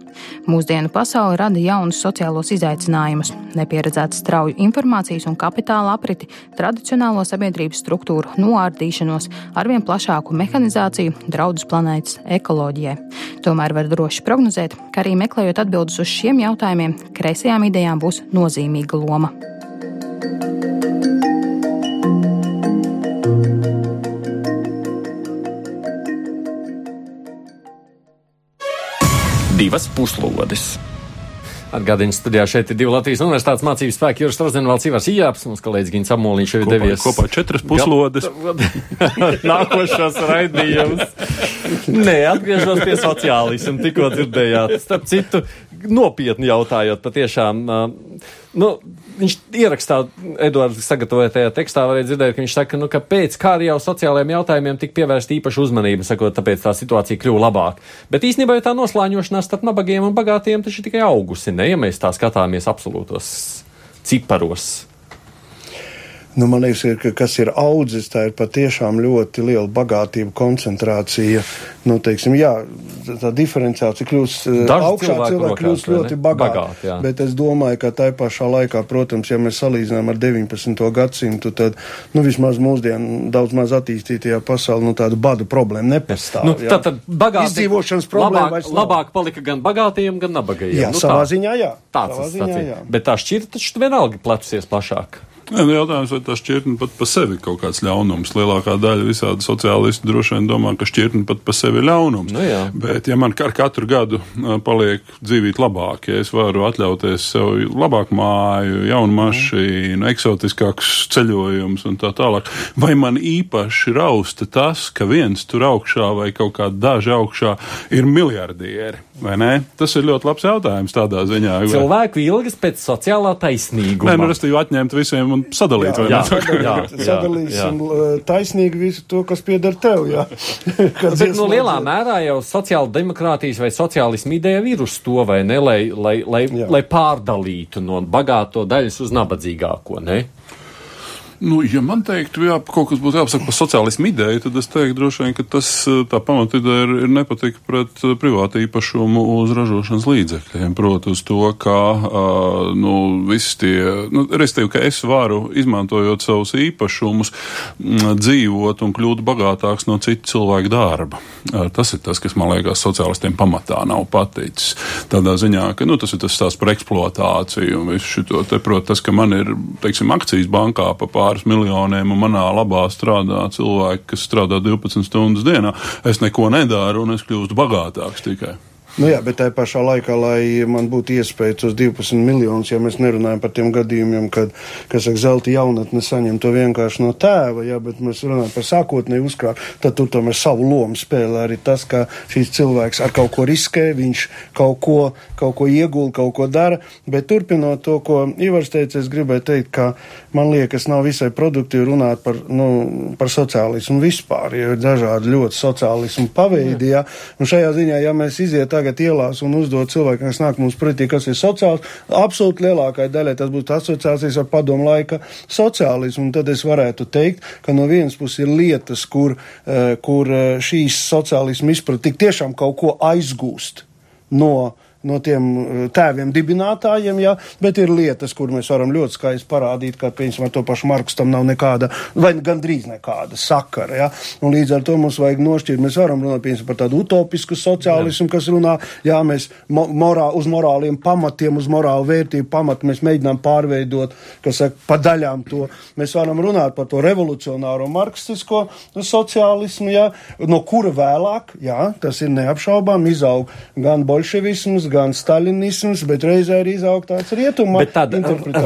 Mūsdienu pasaule rada jaunus sociālos izaicinājumus, nepieredzētu strauju informācijas un kapitāla apriti, tradicionālo sabiedrības struktūru noārdīšanos, arvien plašāku mehanizāciju, draudus planētas ekoloģijai. Tomēr var droši prognozēt, ka arī meklējot atbildus uz šiem jautājumiem, kreisajām idejām būs nozīmīga loma. Divas puslodes. Atgādījums studijā šeit ir divi Latvijas universitātes mācību spēki, Juris Rozenvalds, Ivars Ijāps, mums kolēģis Gins Amoliņš jau ir devies. Kopā četras puslodes. Nākošās raidījums. Nē, atgriežos pie sociālismu, tikko dzirdējāt. Starp citu, nopietni jautājot, patiešām. Uh, nu, viņš ierakstā, Edvards sagatavotajā tekstā, varēja dzirdēt, ka viņš saka, nu, ka pēc kara jau sociālajiem jautājumiem tika pievērsta īpaša uzmanība, sakot, tāpēc tā situācija kļuva labāka. Bet īstenībā jau tā noslāņošanās starp nabagiem un bagātiem taču tikai augusi, ne, ja mēs tā skatāmies absolūtos ciparos. Nu, man liekas, ir, ka kas ir audzis, tā ir patiešām ļoti liela bagātība, koncentrācija. Nu, teiksim, jā, tā diferenciācija kļūst Daži augšā, cilvēki kļūst ļoti bagāti. bagāti jā. bet es domāju, ka tai pašā laikā, protams, ja mēs salīdzinām ar 19. gadsimtu, tad nu, vismaz mūsdienu daudz maz attīstītajā pasaulē nu, tāda bada problēma nepastāv. Nu, jā. tad, tad bagāti, Izdzīvošanas problēma labāk, labāk palika gan bagātiem, gan nabagajiem. Jā, nu, savā tā, ziņā jā. Tāds Savā ziņā, jā. Bet tā šķirta taču vienalga plecusies plašāk. Nē, nu jautājums, vai tā šķirtne pat par sevi ir kaut kāds ļaunums. Lielākā daļa visādi sociālisti droši vien domā, ka šķirtne pat par sevi ir ļaunums. Nu jā. Bet, ja man ar katru gadu paliek dzīvīt labāk, ja es varu atļauties sev labāku māju, jaunu mašīnu, eksotiskākus ceļojumus un tā tālāk, vai man īpaši rausta tas, ka viens tur augšā vai kaut kā daži augšā ir miljardieri? Tas ir ļoti labs jautājums tādā ziņā. Cilvēku ilgas pēc sociālā taisnīguma. Nē, nu, restīvi atņemt visiem un sadalīt, jā, ne? sadalīt, Jā, sadalīsim jā. taisnīgi visu to, kas pieder tev, jā. Kad Bet, nu, lielā mērā jau sociāla demokrātijas vai sociālisma ideja ir uz to, vai ne, lai, lai, lai, Jā. lai pārdalītu no bagāto daļas uz nabadzīgāko, ne? Nu, ja man teiktu, jā, kaut kas būtu jāpasaka par sociālismu ideju, tad es teiktu droši vien, ka tas eh, tā pamatideja ir, ir nepatika pret eh, privātu īpašumu uz ražošanas līdzekļiem. Proti uz to, ka, uh, nu, visi tie, nu, respektīvi, ka es varu, izmantojot savus īpašumus, dzīvot un kļūt bagātāks no citu cilvēku darba. Tas ir tas, kas man liekas sociālistiem pamatā nav paticis. Tādā ziņā, ka, nu, tas ir tas stāsts par eksploatāciju un visu šito. Te, proti, tas, ka man ir, teiksim, akcijas bankā pa pāris miljoniem, un manā labā strādā cilvēki, kas strādā 12 stundas dienā. Es neko nedaru, un es kļūstu bagātāks tikai. Nu jā, bet tajā pašā laikā, lai man būtu iespēja tos 12 miljonus, ja mēs nerunājam par tiem gadījumiem, kad, kas saka, zelta jaunatne saņem to vienkārši no tēva, jā, bet mēs runājam par sākotnēju uzkrājumu, tad tur tomēr savu lomu spēlē arī tas, ka šīs cilvēks ar kaut ko riskē, viņš kaut ko, kaut ko iegulda, kaut ko dara, bet turpinot to, ko Ivars teica, es gribēju teikt, ka man liekas, nav visai produktīvi runāt par, nu, par sociālismu vispār, jo ir dažādi ļoti sociālismu paveidi, jā, un šajā ziņā, ja mēs iziet tagad ielās un uzdot cilvēkiem, kas nāk mums pretī, kas ir sociāls, absolūti lielākai daļai tas būtu asociācijas ar padomu laika sociālismu, un tad es varētu teikt, ka no vienas puses ir lietas, kur, eh, kur eh, šīs sociālismu izprat tik tiešām kaut ko aizgūst no no tiem eh, tēviem dibinātājiem, jā, bet ir lietas, kur mēs varam ļoti skaisti parādīt, ka, piemēram, ar to pašu Marks tam nav nekāda, vai gandrīz nekāda sakara, jā, un līdz ar to mums vajag nošķirt, mēs varam runāt, piemēram, par tādu utopisku sociālismu, jā. kas runā, jā, mēs mo morā, uz morāliem pamatiem, uz morālu vērtību pamatu mēs mēģinām pārveidot, kas saka, pa daļām to. Mēs varam runāt par to revolucionāro marksistisko sociālismu, jā, no kura vēlāk, jā, tas ir neapšaubām, izaug gan bolševisms, gan stalinisms, bet reizē arī izaug tāds rietuma Bet tāda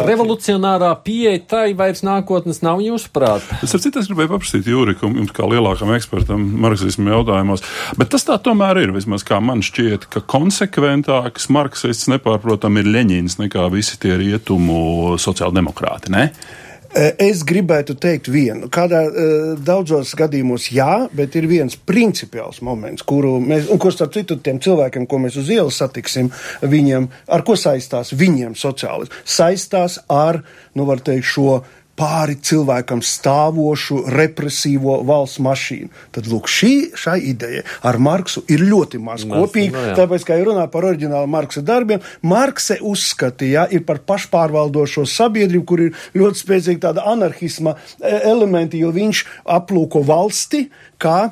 revolucionārā pieeja tai vairs nākotnes nav jūsuprāt. Es ar citu es gribēju paprasīt Jūrikum, jums kā lielākam ekspertam marksismu jautājumos, bet tas tā tomēr ir, vismaz kā man šķiet, ka konsekventāks marksists nepārprotam ir Leņins nekā visi tie rietumu sociāldemokrāti, ne? Eh, Es gribētu teikt vienu. Kādā uh, daudzos gadījumos jā, bet ir viens principiāls moments, kuru mēs, un ko starp citu tiem cilvēkiem, ko mēs uz ielas satiksim, viņiem, ar ko saistās viņiem sociāli, saistās ar, nu var teikt, šo pāri cilvēkam stāvošu represīvo valsts mašīnu. Tad, lūk, šī šai ideja ar Marksu ir ļoti maz kopīga. nu jā. Tāpēc, kā jau runā par oriģinālu Marksa darbiem, Markse uzskatīja, ir par pašpārvaldošo sabiedrību, kur ir ļoti spēcīga tāda anarhisma e, elementi, jo viņš aplūko valsti kā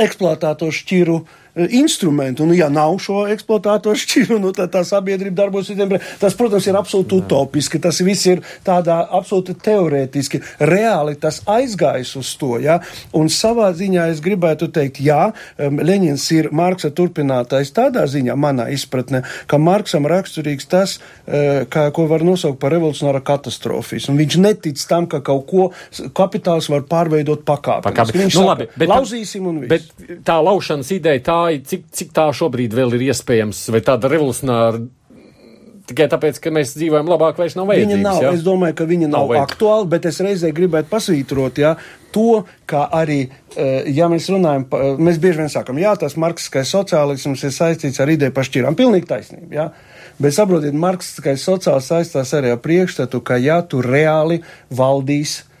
eksploatēto šķiru e, instrumentu. Nu, ja nav šo eksploatātoru šķiru, nu, tad tā sabiedrība darbosies. Tas, protams, ir absolūti utopiski. Tas viss ir tādā absolūti teorētiski. Reāli tas aizgājis uz to. Ja? Un savā ziņā es gribētu teikt, jā, Leņins ir Marksa turpinātājs tādā ziņā, manā izpratnē, ka Marksam raksturīgs tas, eh, kā, ko var nosaukt par revolucionāru katastrofismu. Viņš netic tam, ka kaut ko kapitāls var pārveidot pakāpeniski. Pakāpi. Viņš Nu, labi, bet, lauzīsim un viss. bet tā laušanas ideja, tā ir, cik, cik tā šobrīd vēl ir iespējams, vai tāda revolucionāra tikai tāpēc, ka mēs dzīvojam labāk, vairs nav Viņa vajadzīgs. nav, ja? es domāju, ka viņa nav, Nav aktuāla, bet es reizē gribētu pasvītrot, ja, to, ka arī, eh, ja mēs runājam, eh, mēs bieži vien sakam, jā, tas marksiskais sociālisms ir saistīts ar ideju par šķirām. Pilnīgi taisnība, jā. Bet saprotiet, marksiskais sociāls saistās arī ar priekšstatu, ka ja tu reāli valdīs eh,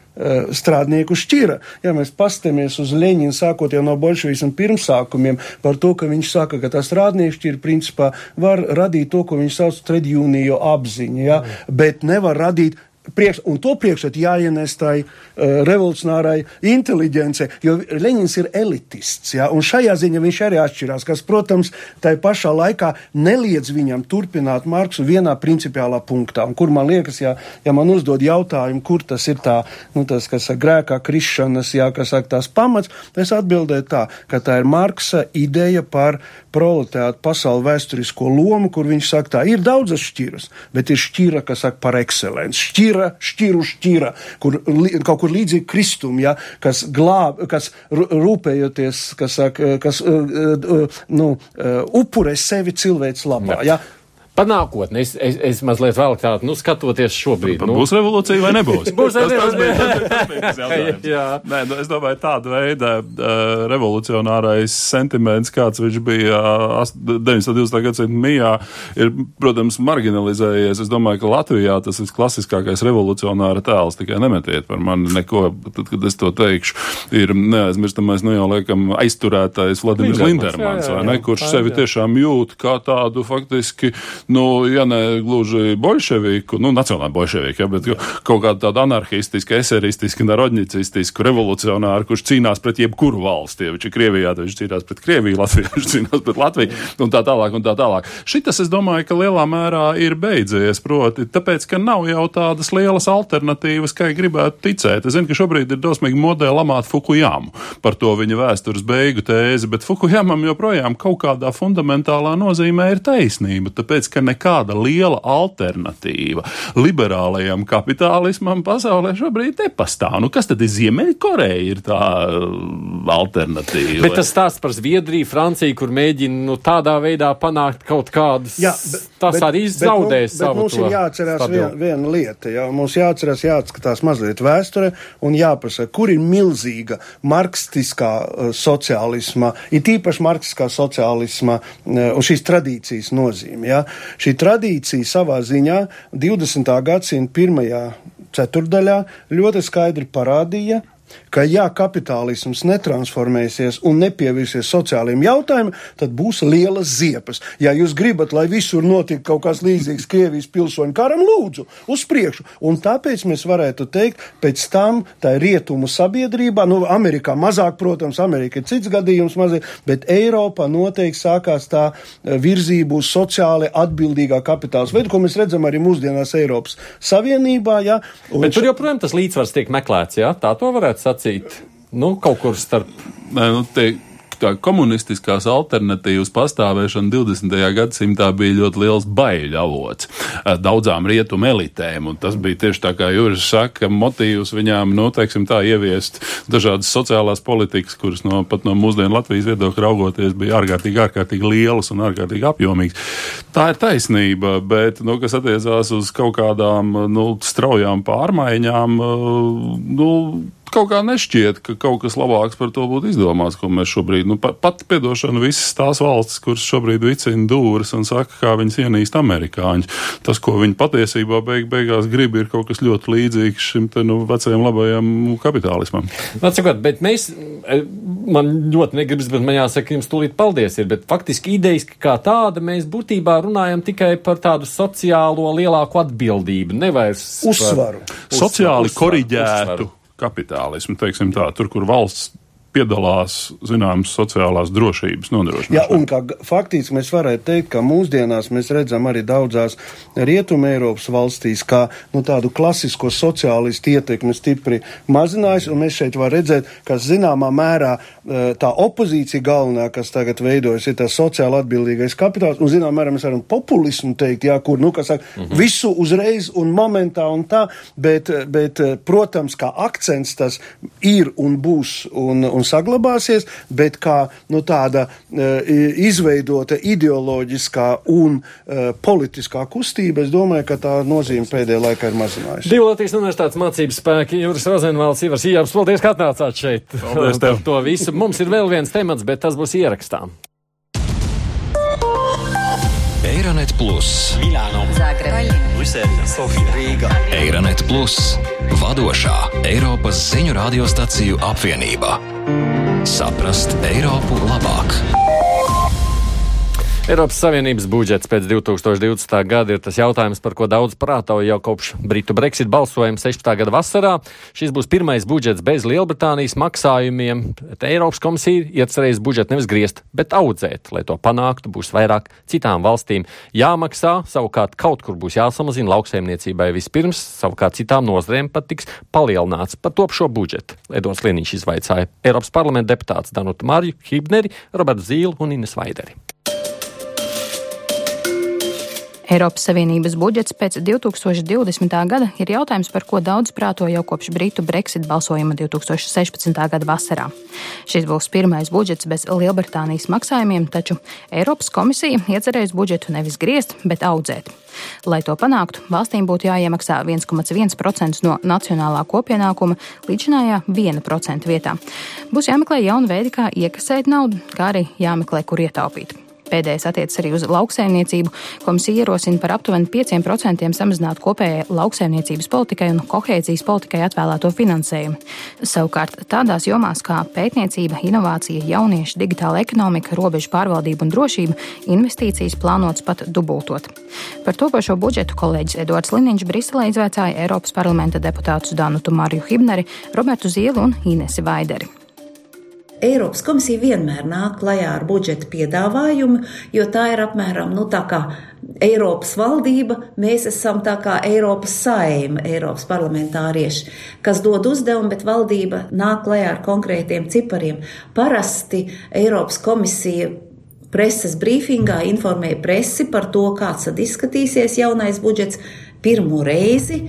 strādnieku šķira. Ja mēs pastamies uz Leņķinu, sākot jau no bolševismu pirmsākumiem, par to, ka viņš saka, ka tā strādnieku šķira principā var radīt to, ko viņš sauc par tredjūniju apziņu, ja? bet nevar radīt. Priekš, un to priekšstat jāienes tai uh, revolucionārai inteliģencei, jo Leņņņins ir elitists, ja, šajā ziņā viņš arī atšķirās, kas, protams, tai pašā laikā neliedz viņam turpināt Marksu vienā principiālā punktā, un kur man liekas, ja, ja man uzdod jautājumu, kur tas ir tā, nu, tas, kas saka, grēkā krišanas, jā, kas saka, tās pamats, es atbildēju tā, ka tā ir Marksa ideja par proletētu pasauli vēsturisko lomu, kur viņš saka, tā ir daudzas šķiras, bet ir šķira, kas saka par ekscelenci. Šķira, šķiru šķira, kur li, kaut kur līdzīgi kristum, ja, kas glāb, kas rūpējoties, kas saka, kas, uh, uh, uh, nu, upurē sevi cilvēks labā. Ja. Par nākotni. Es, es, es mazliet vēl tādu, nu, skatoties šobrīd. Nu. Būs revolūcija vai nebūs? Būs tas, tas, bija, tas, tas bija tas jautājums. Jā. Nē, nu, es domāju, tāda veida uh, revolucionārais sentiments, kāds viņš bija uh, 19. gadsimta mijā, ir, protams, marginalizējies. Es domāju, ka Latvijā tas ir klasiskākais revolucionāra tēls. Tikai nemetiet par mani neko, tad, kad es to teikšu. Ir neaizmirstamais, nu jau laikam aizturētais Vladimirs Lindermans, vai ne, kurš sevi tiešām jūt kā tādu faktiski, nu, ja ne gluži bolševiku, nu, nacionālu bolševiku, ja, bet kaut kādu tādu anarchistisku, eseristisku, narodņicistisku revolucionāru, kurš cīnās pret jebkuru valsti. Ja viņš ir Krievijā, tad viņš cīnās pret Krieviju, Latvijā viņš cīnās pret Latviju un tā tālāk un tā tālāk. Šitas, es domāju, ka lielā mērā ir beidzies, proti, tāpēc, ka nav jau tādas lielas alternatīvas, kā gribētu ticēt. Es zinu, ka šobrīd ir dosmīgi modē lamāt Fukujamu par to viņa vēstures beigu tēzi, bet Fukujamam joprojām kaut kādā fundamentālā nozīmē ir taisnība, tāpēc, ka nekāda liela alternatīva liberālajam kapitālismam pasaulē šobrīd nepastāv. Nu, kas tad ir Ziemeļkoreja? Ir tā uh, alternatīva. Bet tas stāsts par Zviedriju, Franciju, kur mēģina nu, tādā veidā panākt kaut kādas. Jā, bet, tas bet, arī zaudēs savu. Bet mums ir jāatcerās stabilu. vien, viena lieta. Jā. Mums jāatcerās, jāatskatās mazliet vēsture un jāpasaka, kur ir milzīga marksistiskā uh, sociālisma, ir tīpaši marksistiskā sociālisma uh, un šīs tradīcijas nozīme. Jā. Šī tradīcija savā ziņā 20. gadsimta pirmajā ceturdaļā ļoti skaidri parādīja, ka, ja kapitālisms netransformēsies un nepievērsies sociālajiem jautājumiem, tad būs lielas ziepes. Ja jūs gribat, lai visur notiktu kaut kas līdzīgs Krievijas pilsoņu karam, lūdzu, uz priekšu. Un tāpēc mēs varētu teikt, pēc tam tā rietumu sabiedrībā, nu, Amerikā mazāk, protams, Amerika ir cits gadījums mazliet, bet Eiropā noteikti sākās tā eh, virzība uz sociāli atbildīgā kapitāls veidu, ko mēs redzam arī mūsdienās Eiropas Savienībā. Ja? Un Bet tur joprojām tas līdzsvars tiek meklēts, jā? Tā to varētu sacīt. Nu, kaut kur starp. Nē, nu, te, komunistiskās alternatīvas pastāvēšana 20. gadsimtā bija ļoti liels baiļu avots eh, daudzām rietumu elitēm. Tas bija tieši tā, kā Juris saka, motīvs viņām, nu, teiksim tā, ieviest dažādas sociālās politikas, kuras no, pat no mūsdienu Latvijas viedokļa raugoties bija ārkārtīgi, ārkārtīgi lielas un ārkārtīgi apjomīgas. Tā ir taisnība, bet, nu, kas attiecās uz kaut kādām, nu, straujām pārmaiņām, nu, kaut kā nešķiet, ka kaut kas labāks par to būtu izdomāts, ko mēs šobrīd, nu, pat, piedošana visas tās valstis, kuras šobrīd vicina dūris un saka, kā viņas ienīst amerikāņi. Tas, ko viņi patiesībā beig, beigās grib, ir kaut kas ļoti līdzīgs šim te, nu, vecajam labajam kapitālismam. Atsakot, bet mēs, man ļoti negribas, bet man jāsaka, jums tūlīt paldies ir, bet faktiski idejas kā tāda mēs būtībā runājam tikai par tādu sociālo lielāku atbildību, nevairs uzsvaru. Sociāli uzsvaru, koriģētu uzsvaru. Kapitālismu, teiksim tā, tur, kur valsts piedalās zināmas sociālās drošības nodrošināšanā. Jā, un kā faktiski mēs varētu teikt, ka mūsdienās mēs redzam arī daudzās Rietuma Eiropas valstīs, kā nu, tādu klasisko sociālistu ietekmi stipri mazinājusi, un mēs šeit varam redzēt, ka zināmā mērā eh, tā opozīcija galvenā, kas tagad veidojas, ir tas sociāli atbildīgais kapitāls, un zināmā mērā mēs varam populismu teikt, jā, kur, nu, kas saka, mm -hmm. visu uzreiz un momentā un tā, bet, bet, eh, protams, kā akcents tas ir un būs un, un saglabāsies, bet kā nu, tāda uh, izveidota ideoloģiskā un uh, politiskā kustība, es domāju, ka tā nozīme pēdējā laikā ir mazinājusies. Divu Latvijas universitātes mācības spēki, Juris Rozenvalds, Ivars Ījāps, paldies, ka atnācāt šeit. Paldies tev. Par to visu. Mums ir vēl viens temats, bet tas būs ierakstām. Eironet Plus, Zagreb, Brisele, Sofija, Rīga. Eironet Plus, vadošā Eiropas ziņu radiostaciju apvienība. Saprast Eiropu labāk! Eiropas Savienības budžets pēc 2020. gada ir tas jautājums, par ko daudz prātauja jau kopš Britu Brexit balsojuma 16. gada vasarā. Šis būs pirmais budžets bez Lielbritānijas maksājumiem. Bet Eiropas komisija iecerējusi budžetu nevis griezt, bet audzēt. Lai to panāktu, būs vairāk citām valstīm jāmaksā. Savukārt kaut kur būs jāsamazina lauksaimniecībai vispirms, savukārt citām nozarēm pat tiks palielināts par top šo budžetu. Edons Lienīšs izvaicāja Eiropas parlamenta deputāts Danutu Marju, Hibneri, Robertu Zīlu un Ines Vaideri. Eiropas Savienības budžets pēc 2020. gada ir jautājums, par ko daudz prāto jau kopš Britu Brexit balsojuma 2016. gada vasarā. Šis būs pirmais budžets bez Lielbritānijas maksājumiem, taču Eiropas komisija iecerējusi budžetu nevis griezt, bet audzēt. Lai to panāktu, valstīm būtu jāiemaksā 1,1% no nacionālā kopienākuma līdzinājā 1% vietā. Būs jāmeklē jauni veidi, kā iekasēt naudu, kā arī jāmeklē, kur ietaupīt. Pēdējais attiecas arī uz lauksaimniecību. Komisija ierosina par aptuveni 5% samazināt kopējai lauksaimniecības politikai un kohēzijas politikai atvēlēto finansējumu. Savukārt tādās jomās kā pētniecība, inovācija, jaunieši, digitāla ekonomika, robežu pārvaldība un drošība investīcijas plānotas pat dubultot. Par topošo budžetu kolēģis Edvards Liniņš Briselē izvaicāja Eiropas parlamenta deputātus Danutu Mariju Hibneri, Robertu Zielu un Inesi Vaideri. Eiropas komisija vienmēr nāk klajā ar budžeta piedāvājumu, jo tā ir apmēram nu, tā kā Eiropas valdība, mēs esam tā kā Eiropas saima, Eiropas parlamentārieši, kas dod uzdevumu, bet valdība nāk klajā ar konkrētiem cipariem. Parasti Eiropas komisija preses brīfingā informēja presi par to, kāds tad izskatīsies jaunais budžets pirmo reizi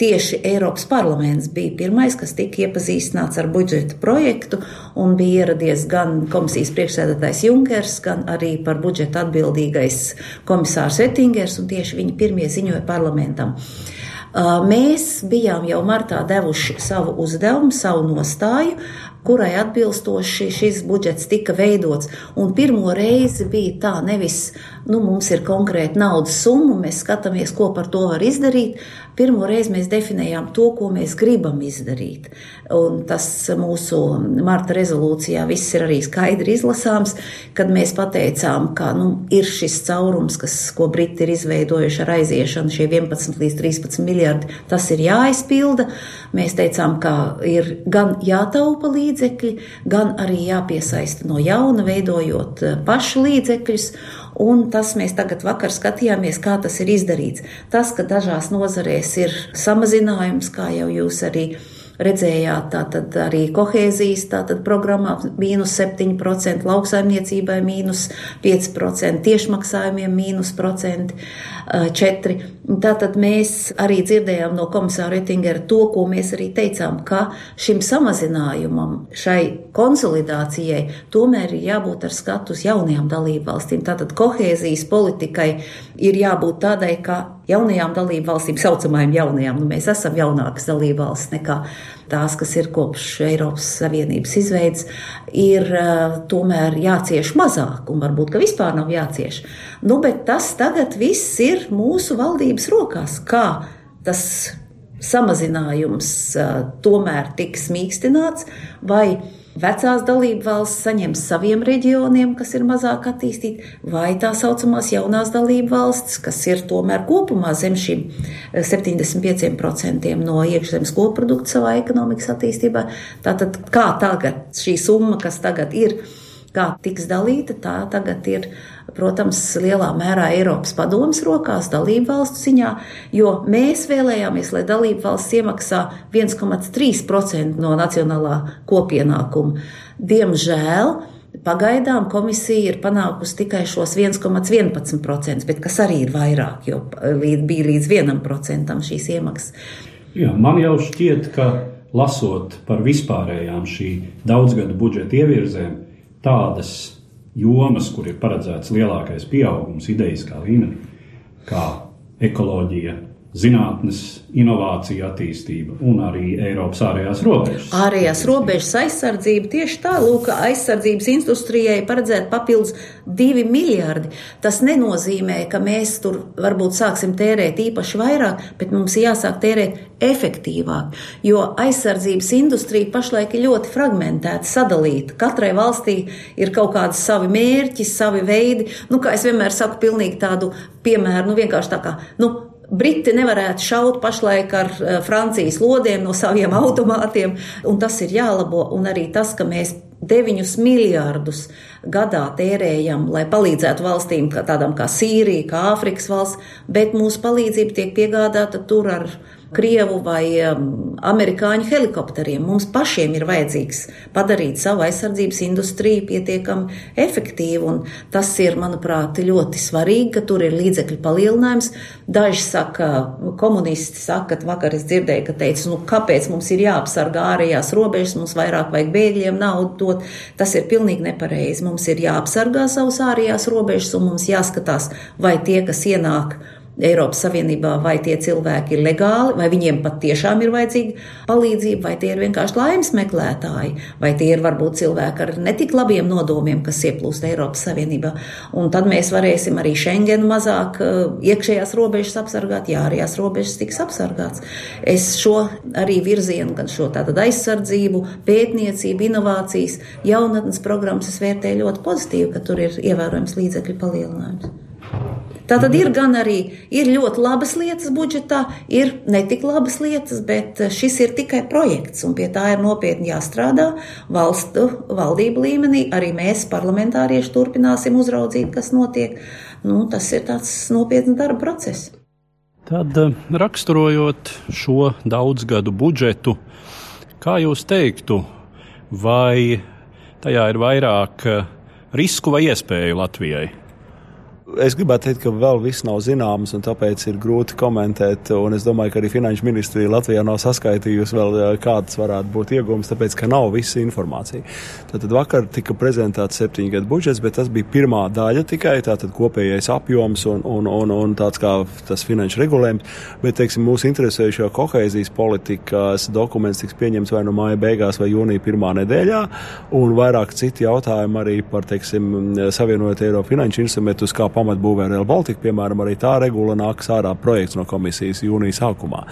Tieši Eiropas parlaments bija pirmais, kas tika iepazīstināts ar budžeta projektu, un bija ieradies gan komisijas priekšsēdētājs Junkers, gan arī par budžetu atbildīgais komisārs Ettingers, un tieši viņi pirmie ziņoja parlamentam. Mēs bijām jau martā devuši savu uzdevumu, savu nostāju, kurai atbilstoši šis budžets tika veidots. Un pirmo reizi bija tā, nevis nu, mums ir konkrēta naudas summa, mēs skatāmies, ko par to var izdarīt. Pirmo reizi mēs definējām to, ko mēs gribam izdarīt. Un tas mūsu marta rezolūcijā viss ir arī skaidri izlasāms, kad mēs pateicām, ka nu, ir šis caurums, kas, ko Briti ir izveidojuši ar aiziešanu, šie 11 līdz 13 miljardi, tas ir jāizpilda. Mēs teicām, ka ir gan jātaupa līdzekļi, gan arī jāpiesaista no jauna, veidojot eh, pašu līdzekļus. Un tas mēs tagad vakar skatījāmies, kā tas ir izdarīts. Tas, ka dažās nozarēs ir samazinājums, kā jau jūs arī redzējāt, tātad arī kohēzijas tātad programmā mīnus 7%, lauksaimniecībai mīnus 5%, tiešmaksājumiem mīnus 4%. Tātad mēs arī dzirdējām no komisāra Ettingera to, ko mēs arī teicām, ka šim samazinājumam, šai konsolidācijai tomēr ir jābūt ar skatu uz jaunajām dalību valstīm. Tātad kohēzijas politikai ir jābūt tādai, ka jaunajām dalību valstīm, saucamajām jaunajām, nu mēs esam jaunākas dalību valsts nekā tās, kas ir kopš Eiropas Savienības izveidas, ir uh, tomēr jācieš mazāk, un varbūt, ka vispār nav jācieš. Nu, bet tas tagad viss ir mūsu valdības rokās, kā tas samazinājums uh, tomēr tiks mīkstināts, vai Vecās dalību valsts saņems saviem reģioniem, kas ir mazāk attīstīti, vai tā saucamās jaunās dalību valstis, kas ir tomēr kopumā zem šīm 75% eh, no iekšzemes koprodukta savā ekonomikas attīstībā. Tātad kā tagad šī summa, kas tagad ir, kā tiks dalīta, tā tagad ir protams, lielā mērā Eiropas padomas rokās, dalību valstu ziņā, jo mēs vēlējāmies, lai dalību valsts iemaksā 1,3% no nacionālā kopienākuma. Diemžēl pagaidām komisija ir panākusi tikai šos 1,11%, bet kas arī ir vairāk, jo bija līdz 1% šīs iemaksas. Jā, man jau šķiet, ka lasot par vispārējām šī daudzgadu budžeta ievirzēm, tādas jomas, kur ir paredzēts lielākais pieaugums, idejas kā līmenī, kā ekoloģija, zinātnes, inovācija, attīstība un arī Eiropas ārējās robežas. Ārējās robežas aizsardzība tieši tā, lūk, aizsardzības industrijai paredzēt papildus divi miljardi. Tas nenozīmē, ka mēs tur varbūt sāksim tērēt īpaši vairāk, bet mums jāsāk tērēt efektīvāk, jo aizsardzības industrija pašlaik ir ļoti fragmentēta, sadalīta. Katrai valstī ir kaut kādi savi mērķi, savi veidi. Nu, kā es vienmēr saku, pilnīgi tādu piemēru, nu vienkārši tā kā, nu, Briti nevarētu šaut pašlaik ar eh, Francijas lodiem no saviem automātiem, un tas ir jālabo. Un arī tas, ka mēs 9 miljārdus gadā tērējam, lai palīdzētu valstīm, kā tādām kā Sīrija, kā Āfrikas valsts, bet mūsu palīdzība tiek piegādāta tur ar Krievu vai um, amerikāņu helikopteriem. Mums pašiem ir vajadzīgs padarīt savu aizsardzības industriju pietiekami efektīvu, un tas ir, manuprāt, ļoti svarīgi, ka tur ir līdzekļu palielinājums. Daži saka, komunisti saka, vakar es dzirdēju, ka teica, nu kāpēc mums ir jāapsargā ārējās robežas, mums vairāk vajag bēgļiem naudu dot. Tas ir pilnīgi nepareizi. Mums ir jāapsargā savus ārējās robežas, un mums jāskatās, vai tie, kas ienāk Eiropas Savienībā, vai tie cilvēki ir legāli, vai viņiem patiešām ir vajadzīga palīdzība, vai tie ir vienkārši laimes meklētāji, vai tie ir varbūt cilvēki ar netik labiem nodomiem, kas ieplūst Eiropas Savienībā. Un tad mēs varēsim arī Schengenu mazāk uh, iekšējās robežas apsargāt, ja ārējās robežas tiks apsargāts. Es šo arī virzienu, gan šo tātad aizsardzību, pētniecību, inovācijas, jaunatnes programmas es vērtēju ļoti pozitīvi, ka tur ir ievērojams līdzekļu palielinājums. Tā tad ir gan arī ir ļoti labas lietas budžetā, ir netik labas lietas, bet šis ir tikai projekts, un pie tā ir nopietni jāstrādā valstu valdību līmenī. Arī mēs, parlamentārieši, turpināsim uzraudzīt, kas notiek. Nu, tas ir tāds nopietns darba process. Tad eh, raksturojot šo daudzgadu budžetu, kā jūs teiktu, vai tajā ir vairāk eh, risku vai iespēju Latvijai? Es gribētu teikt, ka vēl viss nav zināms, un tāpēc ir grūti komentēt. Es domāju, ka arī Finanšu ministrija Latvijā nav saskaitījusi vēl, kādas varētu būt iegūmas, tāpēc, ka nav visa informācija. Tad vakar tika prezentēts septiņu gadu budžets, bet tas bija pirmā daļa tikai tātad kopējais apjoms un, un, un, un tāds kā tas finanšu regulējums. Bet, teiksim, mūsu interesējušo kohēzijas politikas dokuments tiks pieņemts vai nu no māja beigās vai jūnija pirmā nedēļā, un vairāk citi jautājumi arī par, teiksim, savienojot Eiropu finanšu instrumentus kā pamatbūvē Real Baltica, piemēram, arī tā regula nāks ārā projekts no komisijas jūnijas sākumā.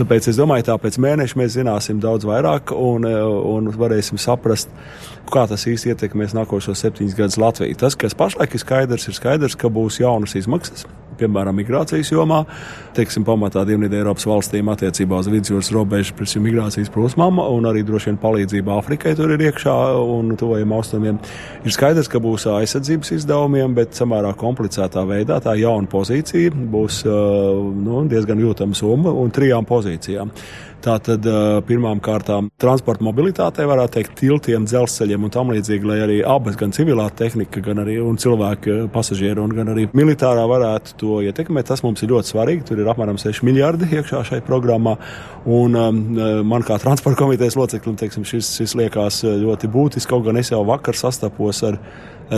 Tāpēc es domāju, ka pēc mēneša mēs zināsim daudz vairāk un, un varēsim saprast, kā tas īsti ietekmēs nākošos septiņus gadus Latviju. Tas, kas pašlaik ir skaidrs, ir skaidrs, ka būs jaunas izmaksas piemēram, migrācijas jomā, teiksim, pamatā Dienvidu Eiropas valstīm attiecībā uz vidusjūras robežu pret migrācijas plūsmām, un arī droši vien palīdzība Āfrikai tur ir iekšā un tuvajiem austrumiem. Ir skaidrs, ka būs aizsardzības izdevumiem, bet samērā komplicētā veidā tā jauna pozīcija būs nu, diezgan jūtama summa un trijām pozīcijām. Tātad pirmām kārtām transporta mobilitātei, varētu teikt, tiltiem, dzelzceļiem un tam līdzīgi, lai arī abas, gan civilā tehnika, gan arī cilvēku pasažieri un gan arī militārā varētu to ietekmēt. Tas mums ir ļoti svarīgi. Tur ir apmēram 6 miljardi iekšā šai programmā. Un um, man kā transporta komitejas loceklim teiksim, šis, šis liekas ļoti būtisks. Kaut gan es jau vakar sastapos ar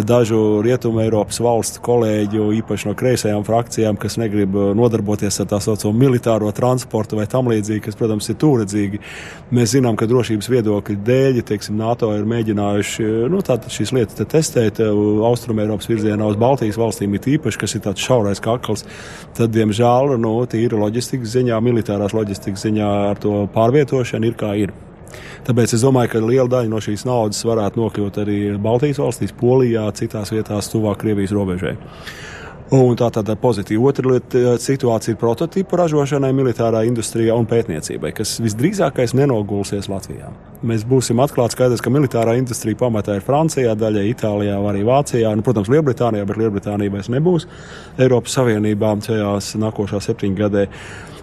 dažu rietumu Eiropas valstu kolēģu, īpaši no kreisajām frakcijām, kas negrib uh, nodarboties ar tā saucamo militāro transportu vai tam līdzīgi, kas, protams, ir tūredzīgi. Mēs zinām, ka drošības viedokļu dēļ, teiksim, NATO ir mēģinājuši nu, šīs lietas te testēt uh, Austrum Eiropas virzienā uz Baltijas valstīm, it īpaši, kas ir tāds šaurais kakls. Tad, diemžēl, nu, tīri loģistikas ziņā, militārās loģistikas ziņā ar to pārvietošanu ir kā ir. Tāpēc es domāju, ka liela daļa no šīs naudas varētu nokļūt arī Baltijas valstīs, Polijā, citās vietās, tuvāk Krievijas robežai. Un tā tad pozitīva. Otra lieta situācija ir prototipu ražošanai, militārā industrijā un pētniecībai, kas visdrīzākais nenogulsies Latvijā. Mēs būsim atklāti skaidrs, ka militārā industrija pamatā ir Francijā, daļai Itālijā, arī Vācijā, nu, protams, Lielbritānijā, bet Lielbritānija vairs nebūs Eiropas Savienībā šajās nākošā septiņu gadē.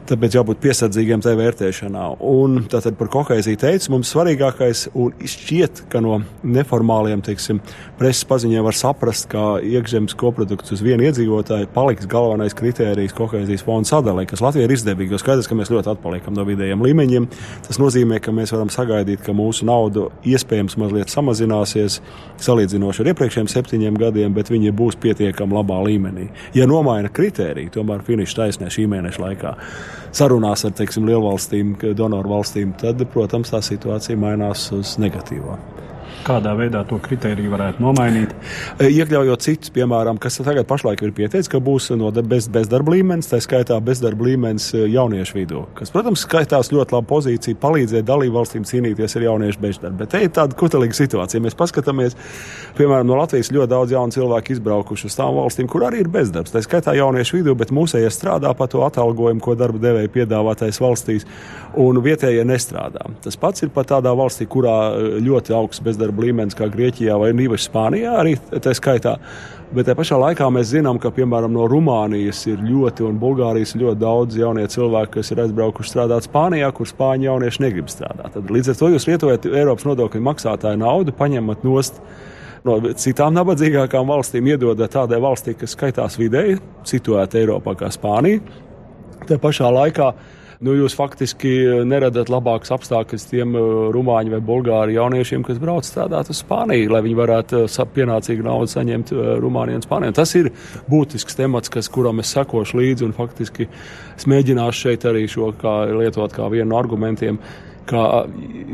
Tāpēc jābūt piesardzīgiem tajā vērtēšanā. Un tātad par kohēziju teicu, mums svarīgākais, un šķiet, ka no neformāliem teiksim, preses paziņiem var saprast, ka iekšzemes koprodukts uz vienu iedzīvotāju paliks galvenais kritērijs kohēzijas fonda sadalē, kas Latvijai ir izdevīgi. Jo skaidrs, ka mēs ļoti atpaliekam no vidējiem līmeņiem. Tas nozīmē, ka mēs varam sagaidīt, ka mūsu nauda iespējams mazliet samazināsies salīdzinoši ar iepriekšējiem septiņiem gadiem, bet viņi būs pietiekami labā līmenī. Ja nomaina kritēriju, tomēr finiša taisnē šī mēneša laikā sarunās ar teiksim, lielvalstīm, donoru valstīm, tad, protams, tā situācija mainās uz negatīvo. Kādā veidā to kritēriju varētu nomainīt? E, iekļaujot citus, piemēram, kas tagad pašlaik ir pieteicis, ka būs no bez, bezdarba līmenis, tā skaitā bezdarba līmenis e, jauniešu vidū. Kas, protams, skaitās ļoti laba pozīcija palīdzēt dalību valstīm cīnīties ar jauniešu bezdarbu. Bet te ir tāda kutelīga situācija. Mēs paskatāmies, piemēram, no Latvijas ļoti daudz jaunu cilvēku izbraukuši uz tām valstīm, kur arī ir bezdarbs. Tā skaitā jauniešu vidū, bet mūsējie strādā pa to atalgojumu, ko darba devēja piedāvātais valstīs, un vietējie nestrādā. Tas pats ir pat tādā valstī, kurā e, ļoti augsts bezdarbs bezdarba līmenis kā Grieķijā vai īpaši Spānijā arī tā skaitā. Bet tajā pašā laikā mēs zinām, ka piemēram no Rumānijas ir ļoti un Bulgārijas ļoti daudz jaunie cilvēki, kas ir aizbraukuši strādāt Spānijā, kur spāņu jaunieši negrib strādāt. Tad, līdz ar to jūs lietojat Eiropas nodokļu maksātāju naudu, paņemat nost no citām nabadzīgākām valstīm, iedodat tādai valstī, kas skaitās vidēji, situēta Eiropā kā Spānija. Tajā pašā laikā nu, jūs faktiski neradat labākus apstākļus tiem uh, rumāņu vai bulgāru jauniešiem, kas brauc strādāt uz Spāniju, lai viņi varētu uh, pienācīgu naudu saņemt Rumānijā un Spānijā. Tas ir būtisks temats, kas, kuram es sekošu līdzi un faktiski es mēģināšu šeit arī šo kā lietot kā vienu no argumentiem ka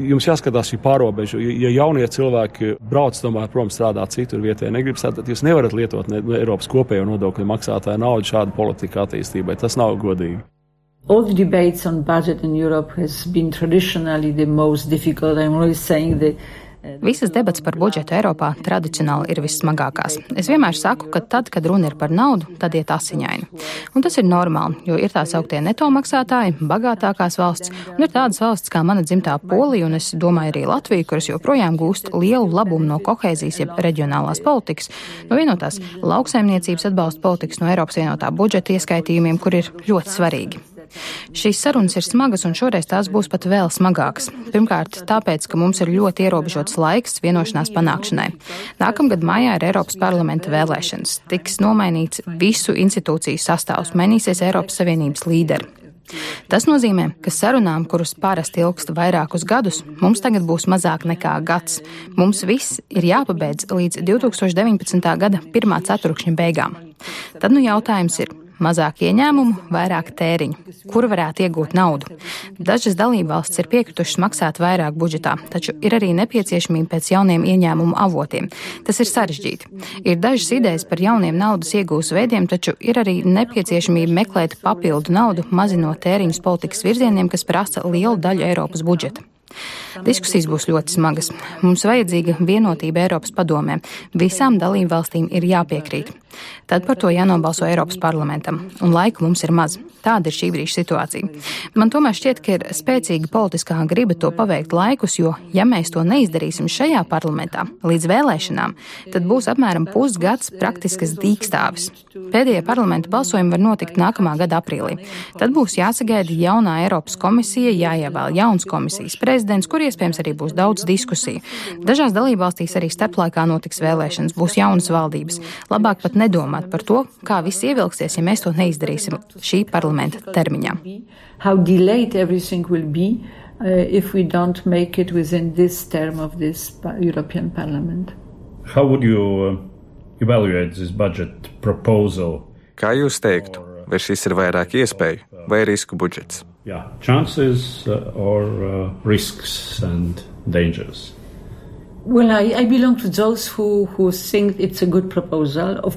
jums jāskatās šī pārobežu. Ja jaunie cilvēki brauc tomēr prom strādāt citur vietējā, negrib strādāt, jūs nevarat lietot ne Eiropas kopējo nodokļu maksātāju naudu šādu politiku attīstībai. Tas nav godīgi. All the debates on budget in Europe has been traditionally the most difficult. I'm always saying that Visas debats par budžetu Eiropā tradicionāli ir vissmagākās. Es vienmēr saku, ka tad, kad runa ir par naudu, tad iet asiņaini. Un tas ir normāli, jo ir tā sauktie neto maksātāji, bagātākās valsts, un ir tādas valsts kā mana dzimtā Polija, un es domāju arī Latvija, kuras joprojām gūst lielu labumu no kohēzijas, jeb reģionālās politikas, no vienotās lauksaimniecības atbalsta politikas, no Eiropas vienotā budžeta ieskaitījumiem, kur ir ļoti svarīgi. Šīs sarunas ir smagas, un šoreiz tās būs pat vēl smagākas. Pirmkārt, tāpēc, ka mums ir ļoti ierobežots laiks vienošanās panākšanai. Nākamgad mājā ir Eiropas parlamenta vēlēšanas. Tiks nomainīts visu institūciju sastāvs, mainīsies Eiropas Savienības līderi. Tas nozīmē, ka sarunām, kuras parasti ilgst vairākus gadus, mums tagad būs mazāk nekā gads. Mums viss ir jāpabeidz līdz 2019. gada pirmā ceturkšņa beigām. Tad nu jautājums ir, mazāk ieņēmumu, vairāk tēriņu. Kur varētu iegūt naudu? Dažas dalībvalstis ir piekritušas maksāt vairāk budžetā, taču ir arī nepieciešamība pēc jauniem ieņēmumu avotiem. Tas ir sarežģīti. Ir dažas idejas par jauniem naudas iegūs veidiem, taču ir arī nepieciešamība meklēt papildu naudu, mazinot tēriņus politikas virzieniem, kas prasa lielu daļu Eiropas budžeta. Diskusijas būs ļoti smagas. Mums vajadzīga vienotība Eiropas padomē. Visām dalību valstīm ir jāpiekrīt. Tad par to jānobalso Eiropas parlamentam, un laika mums ir maz. Tāda ir šī brīža situācija. Man tomēr šķiet, ka ir spēcīga politiskā griba to paveikt laikus, jo, ja mēs to neizdarīsim šajā parlamentā līdz vēlēšanām, tad būs apmēram pusgads praktiskas dīkstāvis. Pēdējie parlamenta balsojumi var notikt nākamā gada aprīlī. Tad būs jāsagaida jaunā Eiropas komisija, jāievēl jauns komisijas prezidents, kur iespējams arī būs daudz diskusiju. Dažās dalībvalstīs arī starplaikā notiks vēlēšanas, būs jaunas valdības. Labāk pat nedomāt par to, kā viss ievilksies, ja mēs to neizdarīsim šī parlamenta termiņā. Uh, if we don't make it within this term of this European Parliament. How would you uh, evaluate this budget proposal? Kā jūs teiktu, vai šis ir vairāk iespēju vai risku budžets? Yeah, chances uh, or uh, risks and dangers. Well, I, I who, who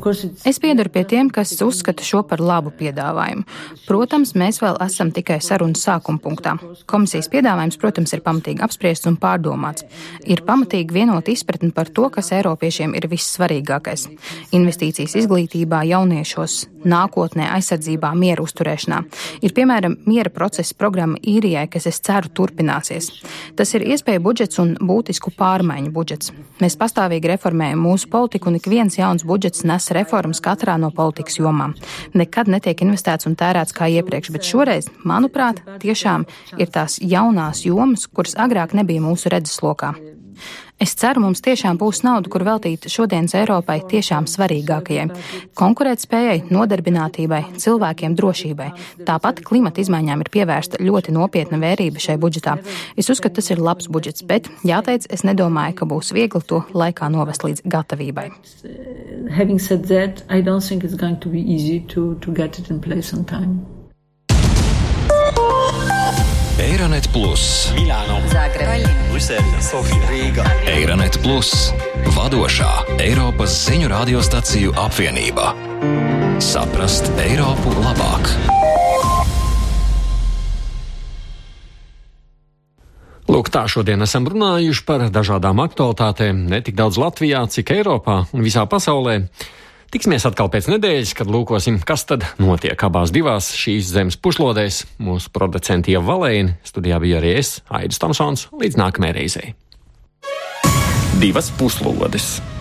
course. Es piedaru pie tiem, kas uzskata šo par labu piedāvājumu. Protams, mēs vēl esam tikai sarunas sākuma punktā. Komisijas piedāvājums, protams, ir pamatīgi apspriests un pārdomāts. Ir pamatīgi vienot izpratni par to, kas Eiropiešiem ir vissvarīgākais - investīcijas izglītībā, jauniešos, nākotnē, aizsardzībā, miera uzturēšanā. Ir, piemēram, miera procesa programma īrijai, kas, es ceru, turpināsies. Tas ir iespēja budžets un būtisku pārmaiņu budžets. Mēs pastāvīgi reformējam mūsu politiku, un ik viens jauns budžets nes reformas katrā no politikas jomām. Nekad netiek investēts un tērēts kā iepriekš, bet šoreiz, manuprāt, tiešām ir tās jaunās jomas, kuras agrāk nebija mūsu redzeslokā. Es ceru, mums tiešām būs nauda, kur veltīt šodienas Eiropai tiešām svarīgākajai - konkurētspējai, nodarbinātībai, cilvēkiem drošībai. Tāpat klimata izmaiņām ir pievērsta ļoti nopietna vērība šai budžetā. Es uzskatu, tas ir labs budžets, bet, jāteic, es nedomāju, ka būs viegli to laikā novest līdz gatavībai. Having said that, I don't think it's going to be easy to, to get it in place on time. Eironet Plus, Milāno, Zagreba, Brisele, Sofija, Rīga. Eironet Plus, vadošā Eiropas ziņu radiostaciju apvienība. Saprast Eiropu labāk! Lūk, tā šodien esam runājuši par dažādām aktualitātēm, ne tik daudz Latvijā, cik Eiropā un visā pasaulē. Tiksimies atkal pēc nedēļas, kad lūkosim, kas tad notiek abās divās šīs zemes puslodēs. Mūsu producenti jau valēni, studijā bija arī es, Aidis Tomsons, līdz nākamajai reizei. divas puslodes.